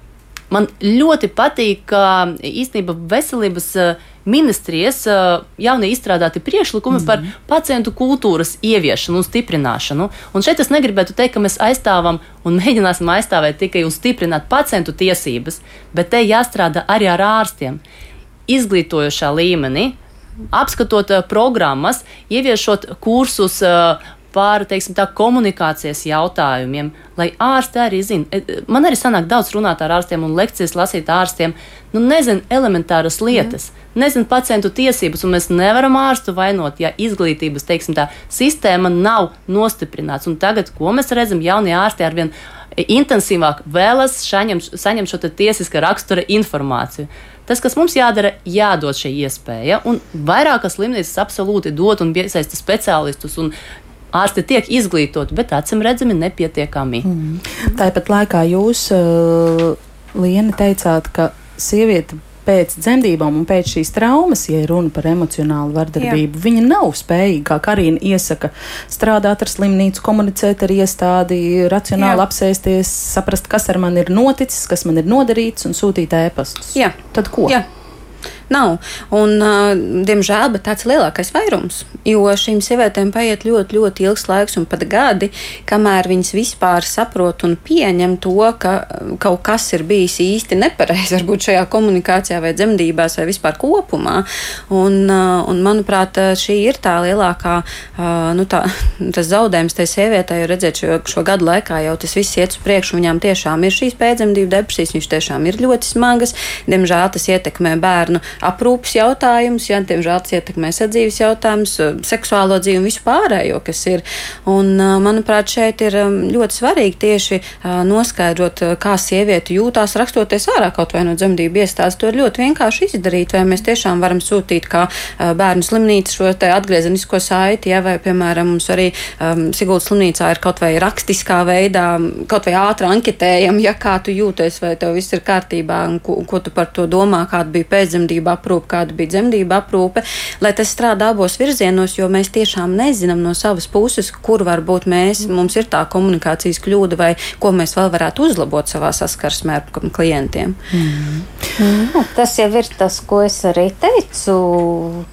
Man ļoti patīk, ka īstenībā veselības eh, ministrijas jaunie izstrādāti priekšlikumi mm -hmm. par mhm. pacientu kultūras ieviešanu un stiprināšanu. Un šeit es negribētu teikt, ka mēs aizstāvam un mēģināsim aizstāvēt tikai un stiprināt pacientu tiesības, bet te jāstrādā arī ar ārstiem. Izglītojošā līmenī, apskatot programmas, ieviešot kursus par teiksim, tā, komunikācijas jautājumiem, lai ārsti arī zina. E, man arī sanāk daudz runāt ar ārstiem un lekcijas lasīt ārstiem. Nu, nezinu elementāras lietas, mm. nezinu pacientu tiesības, un mēs nevaram ārstu vainot, ja izglītības teiksim, tā, sistēma nav nostiprināta. Tagad, ko mēs redzam, jaunie ārsti arvien intensīvāk vēlas saņemt, saņemt šo tiesiska rakstura informāciju. Tas, kas mums jādara, jādod šī iespēja, un vairākas slimnīcas absolūti dod un iesaista speciālistus un ārsti tiek izglītoti, bet acīm redzami nepietiekami. Mm. Tāpat laikā jūs, uh, Liena, teicāt, ka sieviete pēc dzemdībām un pēc šīs traumas, ja runa par emocionālu vardarbību, Jā. viņa nav spējīga, kā Karina iesaka, strādāt ar slimnīcu, komunicēt ar iestādi, racionāli Jā. apsēsties, saprast, kas ar mani ir noticis, kas man ir nodarīts un sūtīt ēpastus. Jā. Tad ko? Jā. Nav. Un, uh, diemžēl, bet tāds lielākais vairums. Jo šīm sievietēm paiet ļoti, ļoti ilgs laiks un pat gadi, kamēr viņas vispār saprot un pieņem to, ka kaut kas ir bijis īsti nepareizi, varbūt šajā komunikācijā vai dzemdībās vai vispār kopumā. Un, uh, un manuprāt, šī ir tā lielākā uh, nu, tā, <laughs> tas zaudējums tai sievietei, jo redzēt, šo, šo gadu laikā jau tas viss iet uz priekšu, viņām tiešām ir šīs pēcdzemdību depresijas, viņas tiešām ir ļoti smagas. Diemžēl tas ietekmē bērnu aprūpas jautājums, ja tiemžēl tas ietekmē sadzīves jautājums, seksuālo dzīvi un visu pārējo, kas ir. Un, manuprāt, šeit ir ļoti svarīgi tieši noskaidrot, kā sieviete jūtās rakstoties ārā kaut vai no dzemdību iestādes. To ir ļoti vienkārši izdarīt, vai mēs tiešām varam sūtīt kā bērnu slimnīcu šo te atgriezenisko saiti, ja, vai, piemēram, mums arī um, Siguldas slimnīcā ir kaut vai rakstiskā veidā, kaut vai ātri anketējam, ja kā tu jūties, vai tev viss ir kārtībā un ko, ko tu par to domā, kāda bija pēcdzemdība veselība aprūpe, kāda bija dzemdība aprūpe, lai tas strādā abos virzienos, jo mēs tiešām nezinām no savas puses, kur varbūt mēs, mums ir tā komunikācijas kļūda vai ko mēs vēl varētu uzlabot savā saskarsmē ar klientiem. Mm. Mm, tas jau ir tas, ko es arī teicu,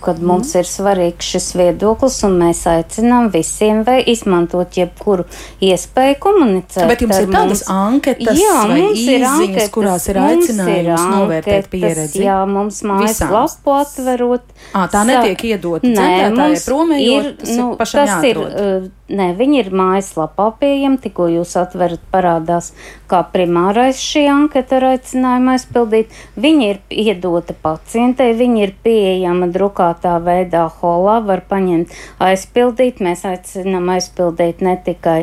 kad mums mm. ir svarīgs šis viedoklis, un mēs aicinām visiem izmantot jebkuru iespēju komunicēt. Bet jums ir tādas mums. anketas, jā, mums ir anketas, kurās ir aicinājums novērtēt pieredzi. Jā, mums mājaslapu atverot. À, tā netiek iedot centrētājai promējot, tas nu, ir pašam tas jāatrod. ir, Nē, viņi ir mājaslapā pieejami, tikko jūs atverat parādās, kā primārais šī anketa ar aicinājumu aizpildīt. Viņa ir iedota pacientei, viņa ir pieejama drukātā veidā holā, var paņemt aizpildīt. Mēs aicinām aizpildīt ne tikai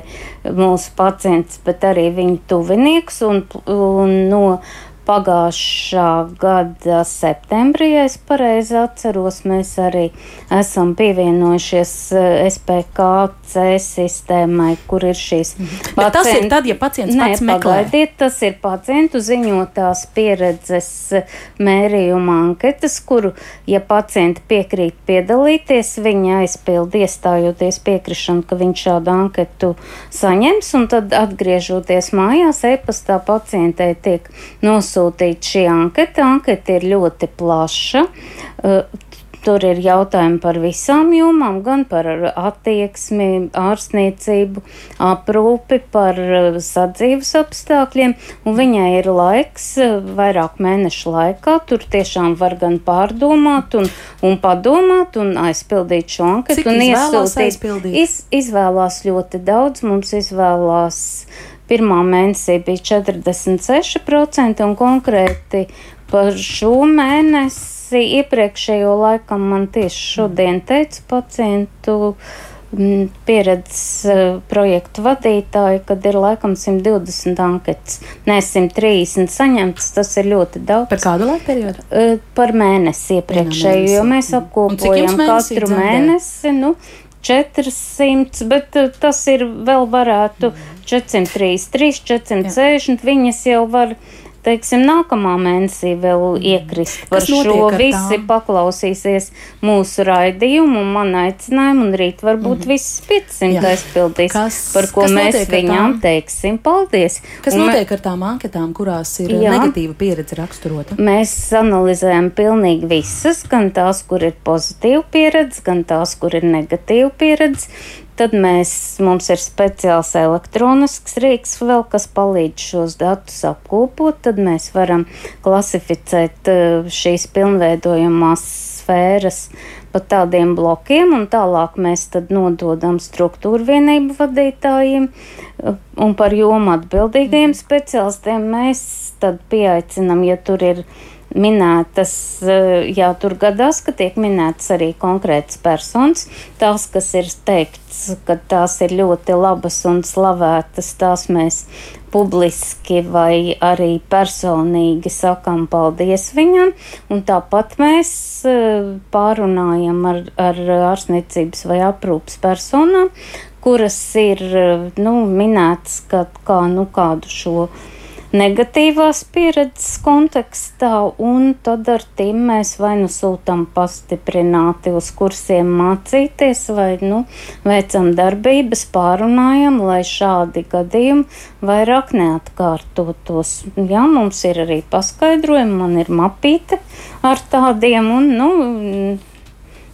mūsu pacients, bet arī viņu tuvinieks un, un no pagājušā gada septembrī, ja es pareizi atceros, mēs arī esam pievienojušies eh, SPKC sistēmai, kur ir šīs pacientu. Bet tas ir tad, ja pacients Nē, pats meklē. Pagaidiet, tas ir pacientu ziņotās pieredzes mērījuma anketas, kuru, ja pacienti piekrīt piedalīties, viņi aizpild iestājoties piekrišanu, ka viņš šādu anketu saņems, un tad atgriežoties mājās, e-pastā pacientei tiek nosūtīts nosūtīta šī anketa. Anketa ir ļoti plaša. Tur ir jautājumi par visām jomām, gan par attieksmi, ārstniecību, aprūpi, par sadzīves apstākļiem. Viņai ir laiks, vairāk mēnešu laikā. Tur tiešām var gan pārdomāt, un, un padomāt, un aizpildīt šo anketu. Cik un iesūtīt. Iz, izvēlās ļoti daudz. Mums izvēlās Pirmā mēnesī bija 46%, un konkrēti par šo mēnesi iepriekšējo laikam man tieši šodien teica pacientu mm, pieredzes eh, projektu vadītāji, kad ir laikam 120 anketas, ne 130 saņemtas, tas ir ļoti daudz. Par kādu laika periodu? Eh, par mēnesi iepriekšēju, jo mēs apkopojam katru mēnesi. Nu, 400, bet eh, tas ir vēl varētu 433, 460. Viņas jau var teiksim, nākamā mēnesī vēl iekrist par šo. Visi paklausīsies mūsu raidījumu un man aicinājumu, un rīt varbūt mm -hmm. viss 500 Jā. aizpildīs, kas, par ko mēs viņām teiksim paldies. Kas un notiek ar tām anketām, kurās ir Jā, negatīva pieredze raksturota? Mēs analizējam pilnīgi visas, gan tās, kur ir pozitīva pieredze, gan tās, kur ir negatīva pieredze. Tad mēs, mums ir speciāls elektronisks rīks, vēl, kas palīdz šos datus apkopot. Tad mēs varam klasificēt eh, šīs pilnveidojamās sfēras pa tādiem blokiem, un tālāk mēs nododam struktūru vienību vadītājiem eh, un par jomu atbildīgajiem speciālistiem. Mēs tad pieaicinam, ja tur ir minētas, eh, jā, tur gadās, ka tiek minētas arī konkrētas personas. Tās, kas ir teikts, ka tās ir ļoti labas un slavētas, tās mēs publiski vai arī personīgi sakam paldies viņam, un tāpat mēs eh, pārunājam ar, ar ārstniecības vai aprūpas personām, kuras ir, eh, nu, minētas, ka kā, nu, kādu šo negatīvās pieredzes kontekstā, un tad ar tiem mēs vai nu sūtām pastiprināti uz kursiem mācīties, vai nu veicam darbības, pārunājam, lai šādi gadījumi vairāk neatkārtotos. Jā, mums ir arī paskaidrojumi, man ir mapīte ar tādiem, un, nu,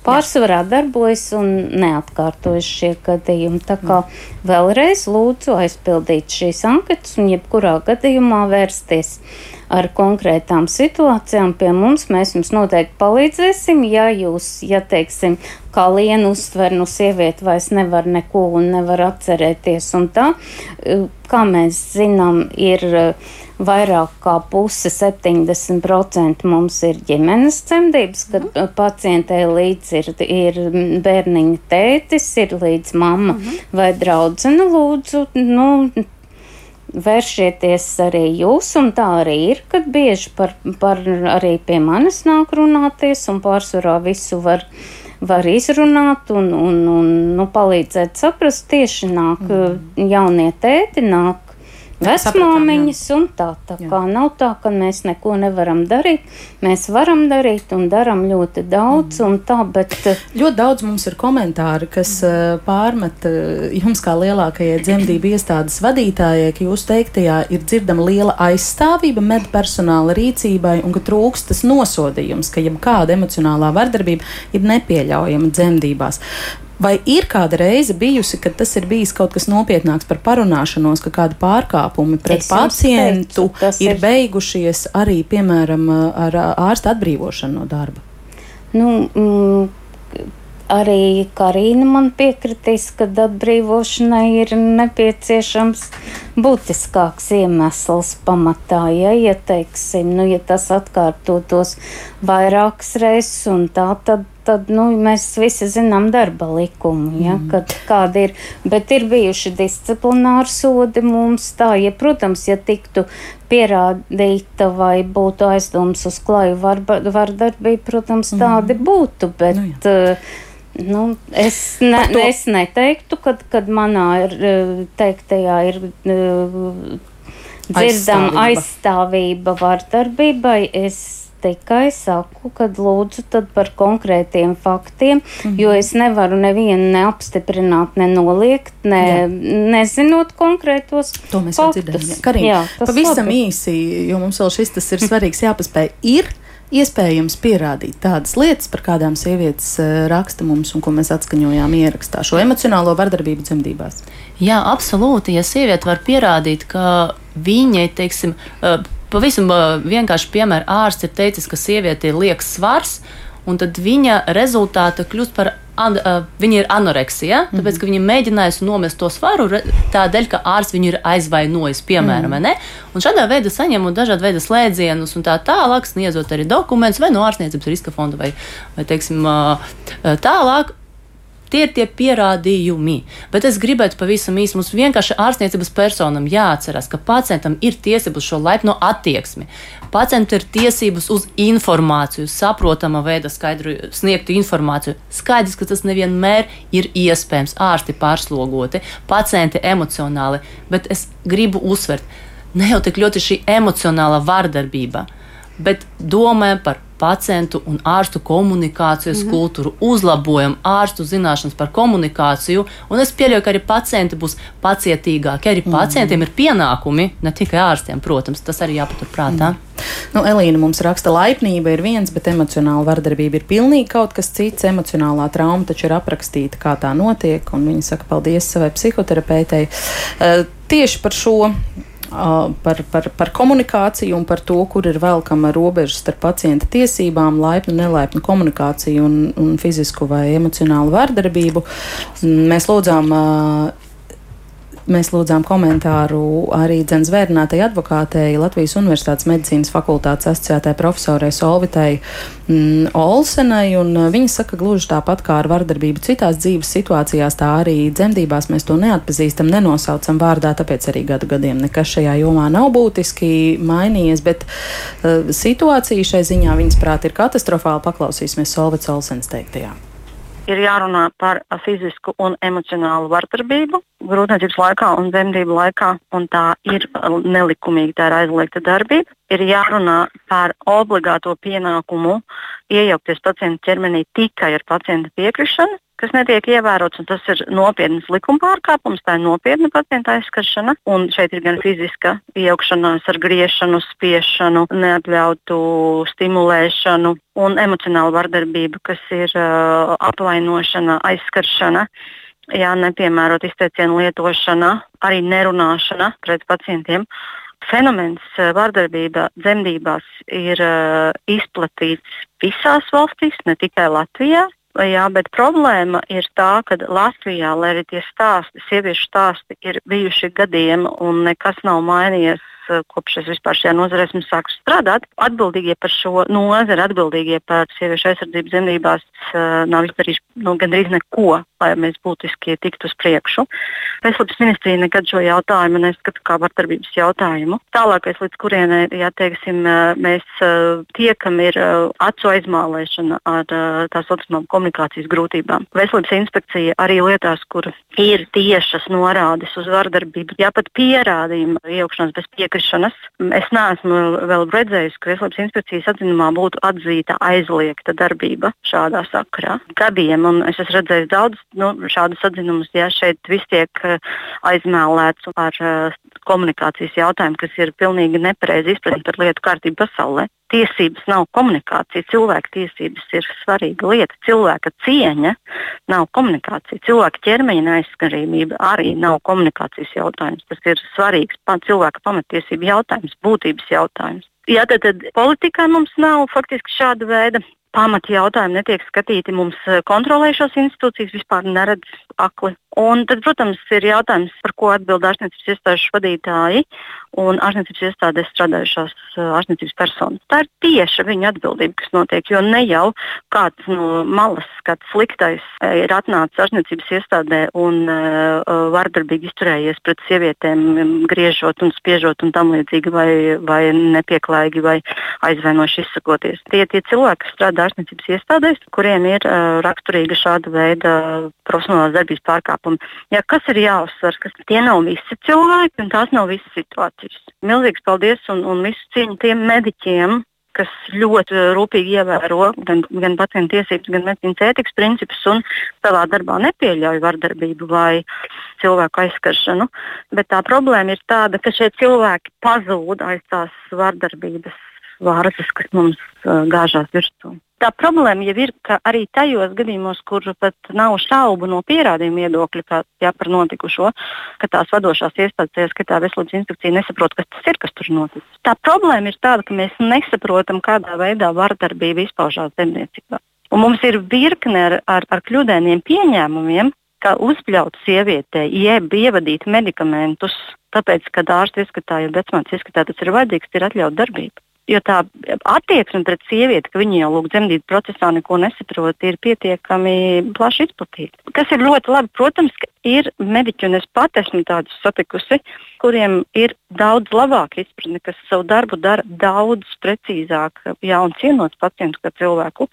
pārsvarā darbojas un neatkārtojas šie gadījumi. Tā kā vēlreiz lūdzu aizpildīt šīs anketas un jebkurā gadījumā vērsties ar konkrētām situācijām pie mums. Mēs jums noteikti palīdzēsim, ja jūs, ja teiksim, kā lienu uztver, nu sieviete vairs nevar neko un nevar atcerēties un tā. Kā mēs zinām, ir vairāk kā puse, 70% mums ir ģimenes cemdības, kad mm. pacientē līdz ir, ir bērniņa tētis, ir līdz mamma mm -hmm. vai draudzene lūdzu, nu, vēršieties arī jūs, un tā arī ir, kad bieži par, par arī pie manis nāk runāties, un pārsvarā visu var, var izrunāt un, un, un nu, palīdzēt saprast. Tieši nāk mm. jaunie tēti, nāk vecmāmiņas un tā. Tā jā. kā nav tā, ka mēs neko nevaram darīt. Mēs varam darīt un daram ļoti daudz mm. un tā, bet. Eh, ļoti daudz mums ir komentāri, kas mm. pārmet jums kā lielākajai dzemdību <clears throat> iestādes vadītājai, ka jūs teiktajā ir dzirdama liela aizstāvība medpersonāla rīcībai un ka trūkst tas nosodījums, ka jebkāda emocionālā vardarbība ir nepieļaujama dzemdībās. Vai ir kāda reize bijusi, kad tas ir bijis kaut kas nopietnāks par parunāšanos, ka kādi pārkāpumi pret pacientu teicu, ir, ir beigušies arī, piemēram, ar ārsta atbrīvošanu no darba? Nu, mm, arī Karina man piekritīs, ka atbrīvošanai ir nepieciešams būtiskāks iemesls pamatā. Ja, ja, teiksim, nu, ja tas atkārtotos vairākas reizes un tā, tad tad nu, mēs visi zinām darba likumu, ja, mm. kad, kāda ir. Bet ir bijuši disciplināri sodi mums tā, ja, protams, ja tiktu pierādīta vai būtu aizdoms uz klaju vardarbību, protams, tādi mm. būtu. Bet, nu, jā. uh, Nu, es, ne, to... es neteiktu, ka kad manā ir, teiktajā ir uh, dzirdama aizstāvība, aizstāvība vardarbībai. Es tikai saku, ka lūdzu par konkrētiem faktiem, mm -hmm. jo es nevaru nevienu neapstiprināt, nenoliegt, ne, Jā. nezinot konkrētos. To mēs jau dzirdējām. Karina, pavisam labi. īsi, jo mums vēl šis tas ir svarīgs jāpaspēj. Ir iespējams pierādīt tādas lietas, par kādām sievietes uh, raksta mums un ko mēs atskaņojām ierakstā, šo emocionālo vardarbību dzemdībās. Jā, absolūti. Ja sieviete var pierādīt, ka viņai, teiksim, uh, Pavisam vienkārši piemēra ārsts ir teicis, ka sieviete ir liekas svars, un tad viņa rezultāta kļūst par An, uh, viņa ir anoreksija, mm -hmm. tāpēc ka viņa mēģinājusi nomest to svaru tādēļ, ka ārsts viņu ir aizvainojis, piemēram, mm -hmm. un šādā veidā saņemot dažādu veidu slēdzienus un tā tālāk, sniedzot arī dokumentus vai no ārstniecības riska fonda vai, vai teiksim, uh, tālāk. Tie ir tie pierādījumi. Bet es gribētu pavisam īsi mums vienkārši ārstniecības personam jāatcerās, ka pacientam ir tiesības šo laipno attieksmi. Pacientam ir tiesības uz informāciju, saprotama veida skaidru sniegtu informāciju. Skaidrs, ka tas nevienmēr ir iespējams. Ārsti pārslogoti, pacienti emocionāli, bet es gribu uzsvert, ne jau tik ļoti šī emocionāla vardarbība, bet domājam par pacientu un ārstu komunikācijas mm -hmm. kultūru, uzlabojam ārstu zināšanas par komunikāciju, un es pieļauju, ka arī pacienti būs pacietīgāki. Arī mm -hmm. pacientiem ir pienākumi, ne tikai ārstiem, protams, tas arī jāpaturprātā. Mm. Nu, Elīna mums raksta, laipnība ir viens, bet emocionāla vardarbība ir pilnīgi kaut kas cits. Emocionālā trauma taču ir aprakstīta, kā tā notiek, un viņa saka paldies savai psihoterapeitei. Uh, tieši par šo par, par, par komunikāciju un par to, kur ir velkama robeža starp pacienta tiesībām, laipnu, nelaipnu komunikāciju un, un fizisku vai emocionālu vārdarbību. Mēs lūdzām Mēs lūdzām komentāru arī dzēnzvērnātai advokātei Latvijas Universitātes medicīnas fakultātes asociētai profesorai Solvitai mm, Olsenai, un uh, viņa saka gluži tāpat kā ar vardarbību citās dzīves situācijās, tā arī dzemdībās mēs to neatpazīstam, nenosaucam vārdā, tāpēc arī gadu gadiem nekas šajā jomā nav būtiski mainījies, bet uh, situācija šai ziņā viņas prāt ir katastrofāla. Paklausīsimies Solvits Olsens teiktajā ir jārunā par fizisku un emocionālu vardarbību grūtniecības laikā un dzemdību laikā, un tā ir nelikumīga, tā ir aizliegta darbība. Ir jārunā par obligāto pienākumu iejaukties pacienta ķermenī tikai ar pacienta piekrišanu, kas netiek ievērots, un tas ir nopietns likuma pārkāpums, tā ir nopietna pacienta aizskaršana. Un šeit ir gan fiziska iejaukšanās ar griešanu, spiešanu, neatļautu stimulēšanu un emocionāla vardarbība, kas ir uh, apvainošana, aizskaršana. Jā, nepiemērot izteicienu lietošana, arī nerunāšana pret pacientiem. Fenomens uh, vardarbība dzemdībās ir uh, izplatīts visās valstīs, ne tikai Latvijā. Jā, bet problēma ir tā, ka Latvijā, lai arī tie stāsti, sieviešu stāsti ir bijuši gadiem un nekas nav mainījies eh, kopš es vispār šajā nozarē esmu sākusi strādāt. Atbildīgie par šo nozari, atbildīgie par sieviešu aizsardzību zemdībās nav izdarījuši nu, gandrīz neko, lai mēs būtiski tiktu uz priekšu. Veselības ministrija nekad šo jautājumu neskata kā vardarbības jautājumu. Tālākais, līdz kurienei, ja teiksim, mēs tiekam, ir acu aizmālēšana ar tā saucamām komunikācijas grūtībām. Veselības inspekcija arī lietās, kur ir tiešas norādes uz vardarbību, ja pat pierādījumi iejaukšanās bez piekrišanas. Es neesmu vēl redzējusi, ka Veselības inspekcijas atzinumā būtu atzīta aizliegta darbība šādā sakarā. Gadiem, un es esmu redzējis daudz nu, šādus atzinumus, ja šeit viss tiek eh, aizmēlēts ar uh, komunikācijas jautājumu, kas ir pilnīgi nepareizi izpratni par lietu kārtību pasaulē. Tiesības nav komunikācija, cilvēka tiesības ir svarīga lieta. Cilvēka cieņa nav komunikācija. Cilvēka ķermeņa neaizskarība arī nav komunikācijas jautājums. Tas ir svarīgs cilvēka pamatiesību jautājums, būtības jautājums. Jā, tad, tad politikā mums nav faktiski šāda veida pamata jautājumi netiek skatīti. Mums eh, kontrolējušās institūcijas vispār neredz akli. Un tad, protams, ir jautājums, par ko atbild ārstniecības iestāžu vadītāji un ārstniecības iestādēs strādājušās uh, ārstniecības personas. Tā ir tieši viņa atbildība, kas notiek. Jo ne jau kāds no malas, kāds sliktais uh, ir atnācis ārstniecības iestādē un uh, uh, vardarbīgi izturējies pret sievietēm, um, griežot un spiežot un tam līdzīgi, vai, vai nepieklājīgi vai aizvainoši izsakoties. Tie ir tie cilvēki, kas strādā ārstniecības iestādēs, kuriem ir uh, raksturīga šāda veida profesionālās darbības pārkāpumi. Ja, kas ir jāuzsver, ka tie nav visi cilvēki un tās nav visas situācijas. Milzīgs paldies un, un visu cieņu tiem mediķiem, kas ļoti rūpīgi ievēro gan, gan pacientu tiesības, gan medicīnas ētikas principus un savā darbā nepieļauj vardarbību vai cilvēku aizskaršanu. Bet tā problēma ir tāda, ka šie cilvēki pazūd aiz tās vardarbības vārzes, kas mums uh, gāžās virsū. Tā problēma jau ir, ka arī tajos gadījumos, kur pat nav šaubu no pierādījuma viedokļa kā, jā, par notikušo, ka tās vadošās iestādes, skatā veselības inspekcija, nesaprot, kas tas ir, kas tur noticis. Tā problēma ir tāda, ka mēs nesaprotam, kādā veidā vardarbība izpaužās zemniecībā. Un mums ir virkne ar, ar, ar kļūdainiem pieņēmumiem, ka uzpļaut sievietei, jeb ievadīt medikamentus, tāpēc, ka ārsts ieskatā, ja vecmāts ieskatā, tas ir vajadzīgs, ir atļauta darbība. Jo tā attieksme pret sievieti, ka viņa jau lūk dzemdību procesā neko nesaprot, ir pietiekami plaši izplatīta. Kas ir ļoti labi, protams, ir mediķi, un es pat esmu tādus satikusi, kuriem ir daudz labāka izpratne, kas savu darbu dara daudz precīzāk, jā, un cienot pacientu kā cilvēku,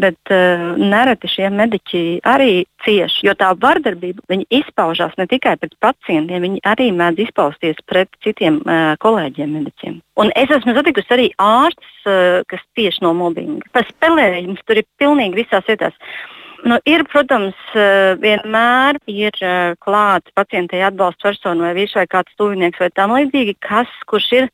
bet uh, nereti šie mediķi arī cieši, jo tā vardarbība izpaužās ne tikai pret pacientiem, viņi arī mēdz izpausties pret citiem uh, kolēģiem mediķiem. Un es esmu satikusi arī ārstus, uh, kas cieši no mobbinga. Tas spēlējums tur ir pilnīgi visās vietās. Nu, ir, protams, eh, vienmēr ir eh, klāts pacientei atbalsta persona vai vīrs vai kāds tuvinieks vai tam līdzīgi, kas, kurš ir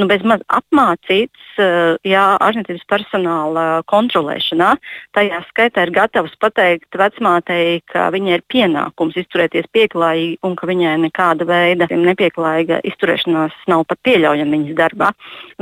nu, bezmaz apmācīts eh, jā, ārstniecības personāla kontrolēšanā. Tajā skaitā ir gatavs pateikt vecmātei, ka viņai ir pienākums izturēties pieklājīgi un ka viņai nekāda veida nepieklājīga izturēšanās nav pat pieļaujama viņas darbā.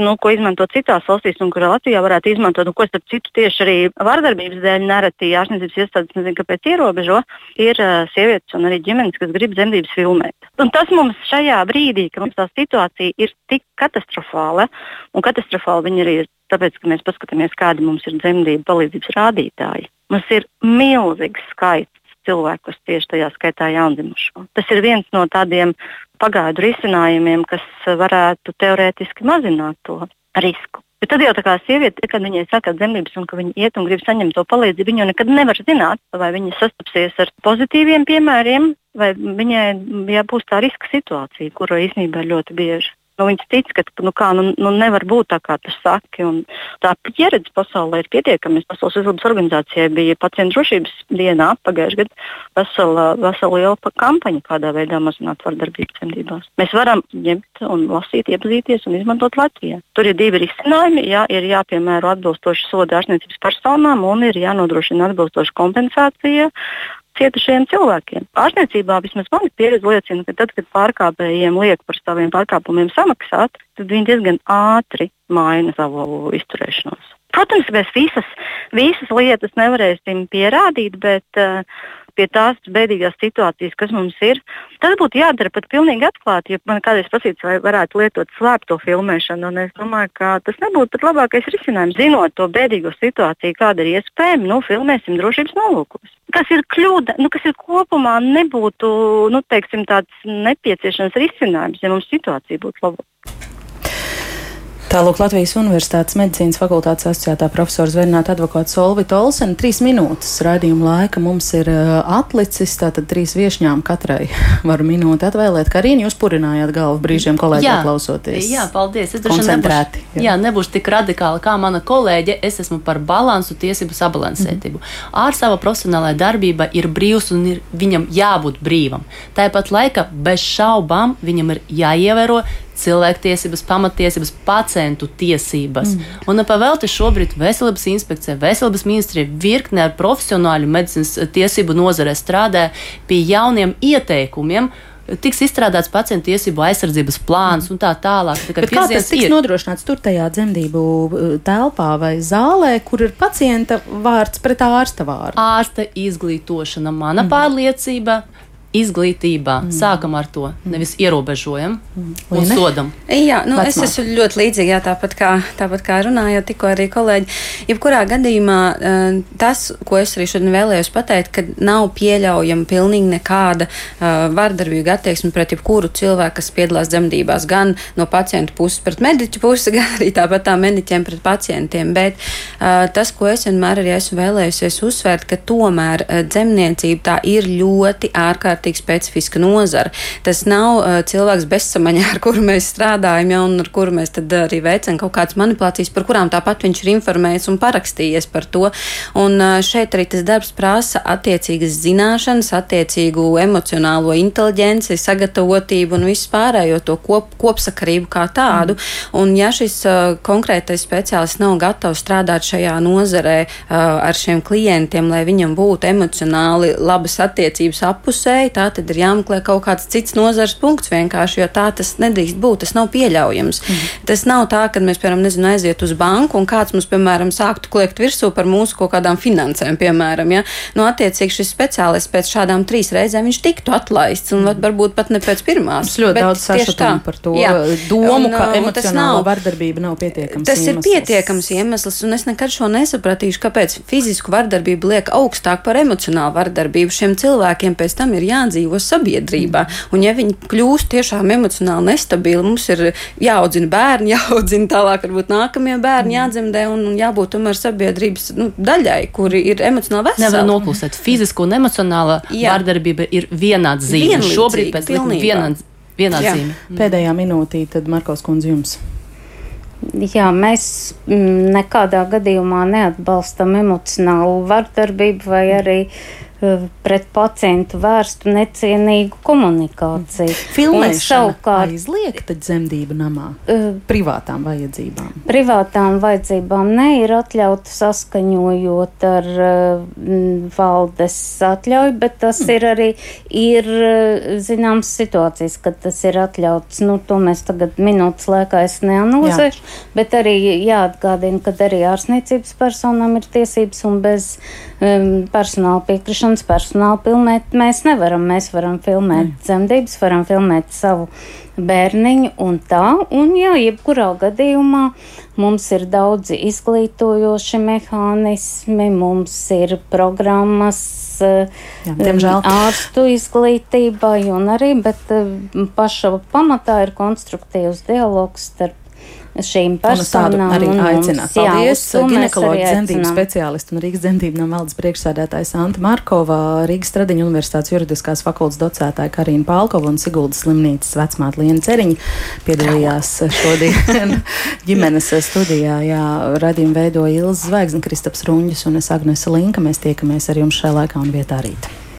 Nu, ko izmanto citās valstīs un kur Latvijā varētu izmantot, un ko starp citu tieši arī vardarbības dēļ nereti ārstniecības iestādes nezinu, kāpēc ierobežo, ir uh, sievietes un arī ģimenes, kas grib dzemdības filmēt. Un tas mums šajā brīdī, kad mums tā situācija ir tik katastrofāla, un katastrofāla viņa arī ir tāpēc, ka mēs paskatāmies, kādi mums ir dzemdību palīdzības rādītāji. Mums ir milzīgs skaits cilvēku, kas tieši tajā skaitā jaundzimušo. Tas ir viens no tādiem pagaidu risinājumiem, kas varētu teorētiski mazināt to risku. Bet tad jau tā kā sieviete, kad viņai saka dzemdības un ka viņa iet un grib saņemt to palīdzību, viņa nekad nevar zināt, vai viņa sastapsies ar pozitīviem piemēriem, vai viņai jābūs tā riska situācija, kura īstenībā ļoti bieži. Nu, viņas tic, ka nu, kā, nu, nu, nevar būt tā, kā tu saki. Un tā pieredze pasaulē ir pietiekama. Pasaules veselības organizācijai bija pacientu drošības dienā pagājušajā gadā vesela, vesela liela kampaņa, kādā veidā mazināt vardarbību dzemdībās. Mēs varam ņemt un lasīt, iepazīties un izmantot Latvijā. Tur ir divi risinājumi. Jā, ir jāpiemēro atbilstoši soda ārstniecības personām un ir jānodrošina atbilstoša kompensācija cietušajiem cilvēkiem. Ārstniecībā vismaz mana pieredze liecina, ka tad, kad pārkāpējiem liek par saviem pārkāpumiem samaksāt, tad viņi diezgan ātri maina savu izturēšanos. Protams, mēs visas, visas lietas nevarēsim pierādīt, bet uh, pie tās bēdīgās situācijas, kas mums ir. Tas būtu jādara pat pilnīgi atklāti. Ja man kādreiz prasīts, vai varētu lietot slēpto filmēšanu, un es domāju, ka tas nebūtu pat labākais risinājums. Zinot to bēdīgo situāciju, kāda ir iespējama, nu, filmēsim drošības nolūkos. Kas ir kļūda, nu, kas ir kopumā nebūtu nu, teiksim, tāds nepieciešams risinājums, ja mums situācija būtu labāka. Tālūk Latvijas Universitātes medicīnas fakultātes asociētā profesora zvērnāta advokāta Solvita Olsen. Trīs minūtes raidījuma laika mums ir atlicis, tātad trīs viešņām katrai <laughs> varu minūti atvēlēt. Karīni, jūs purinājāt galvu brīžiem kolēģiem klausoties. Jā, paldies. Es droši nebūšu, jā. Jā, nebūšu tik radikāli kā mana kolēģe. Es esmu par balansu, tiesību sabalansētību. Mm -hmm. Ārstava profesionālā darbība ir brīvs un ir, viņam jābūt brīvam. Tāpat laikā bez šaubām viņam ir jāievēro cilvēktiesības, pamatiesības, pacientu tiesības. Mm. Un nepavēlti šobrīd veselības inspekcija, veselības ministrija virkne ar profesionāļu medicīnas tiesību nozarē strādā pie jauniem ieteikumiem tiks izstrādāts pacientu tiesību aizsardzības plāns un tā tālāk. Tā kā tas tiks ir. nodrošināts tur tajā dzemdību uh, telpā vai zālē, kur ir pacienta vārds pret ārsta vārdu? Ārsta izglītošana, mana mm. pārliecība izglītībā. Mm. Sākam ar to, nevis ierobežojam mm. un sodam. Jā, nu, Vecmāk. es esmu ļoti līdzīga, tāpat kā, tāpat kā runājot tikko arī kolēģi. Jebkurā gadījumā eh, tas, ko es arī šodien vēlējos pateikt, ka nav pieļaujama pilnīgi nekāda uh, vardarbīga attieksme pret jebkuru cilvēku, kas piedalās dzemdībās, gan no pacientu puses pret mediķu pusi, <laughs> gan arī tāpat tā mediķiem pret pacientiem. Bet uh, tas, ko es vienmēr arī esmu vēlējusies uzsvērt, ka tomēr dzemniecība tā ir ļoti ārkārtīgi ārkārtīgi specifiska nozara. Tas nav uh, cilvēks bezsamaņā, <laughs> ar kuru mēs strādājam, ja, un ar kuru mēs arī veicam kaut kādas manipulācijas, par kurām tāpat viņš ir informējis un parakstījies par to. Un uh, šeit arī tas darbs prasa attiecīgas zināšanas, attiecīgu emocionālo inteliģenci, sagatavotību un visu pārējo to kop, kopsakarību kā tādu. Mm. Un ja šis uh, konkrētais speciālists nav gatavs strādāt šajā nozarē uh, ar šiem klientiem, lai viņam būtu emocionāli labas attiecības apusēji, tā tad ir jāmeklē kaut kāds cits nozars punkts vienkārši, jo tā tas nedrīkst būt. Tas nav pieļaujams. Mm. Tas nav tā, ka mēs, piemēram, nezinu, aiziet uz banku un kāds mums, piemēram, sāktu kliegt virsū par mūsu kaut kādām finansēm, piemēram. Ja? Nu, attiecīgi šis speciālists pēc šādām trīs reizēm viņš tiktu atlaists un mm. varbūt pat ne pēc pirmās. Mums ļoti daudz sašutumu par to Jā. domu, un, ka emocionāla nav, vardarbība nav pietiekams. Tas iemesls. ir pietiekams iemesls, un es nekad šo nesapratīšu, kāpēc fizisku vardarbību liek augstāk par emocionālu vardarbību. Šiem cilvēkiem pēc tam ir jā jādzīvo sabiedrībā. Un, ja viņi kļūst tiešām emocionāli nestabili, mums ir jāaudzina bērni, <laughs> jāaudzina tālāk, varbūt nākamie bērni jādzemdē un, un jābūt tomēr sabiedrības nu, daļai, kuri ir emocionāli veseli. Nevar noklusēt. Fiziska un emocionāla vārdarbība ir vienāds zīme. Šobrīd pēc likuma vienāds. Vienāds zīme. Pēdējā minūtī tad Markovs kundze jums. Jā, mēs mm, nekādā gadījumā neatbalstam emocionālu vardarbību vai arī uh, pret pacientu vērstu necienīgu komunikāciju. Filmēšana aizliegta dzemdību namā uh, privātām vajadzībām. Privātām vajadzībām ne ir atļauta saskaņojot ar uh, valdes atļauju, bet tas mm. ir arī ir zināms situācijas, kad tas ir atļauts. Nu, to mēs tagad minūtes laikā es neanalizēšu, Jā. bet arī jāatgādina, ka arī ārsniecības personām ir tiesības un bez um, personāla piekrišanas filmas personālu filmēt mēs nevaram. Mēs varam filmēt mm. dzemdības, varam filmēt savu bērniņu un tā. Un jā, jebkurā gadījumā mums ir daudzi izglītojoši mehānismi, mums ir programmas. Jā, diemžēl ārstu izglītībai un arī, bet paša pamatā ir konstruktīvs dialogs starp šīm personām. Arī aicināt. Paldies, ginekoloģija dzemdību speciālistu un Rīgas dzemdību no valdes priekšsēdētājs Anta Markova, Rīgas Tradiņu universitātes juridiskās fakultas docētāja Karina Palkova un Siguldas slimnīcas vecmāte Liena Ceriņa piedalījās šodien <laughs> ģimenes studijā. Jā, radījumu veidoja Ilza Zvaigzne, Kristaps Runģis un es Agnese Linka. Mēs tiekamies ar jums šajā laikā un vietā rīt.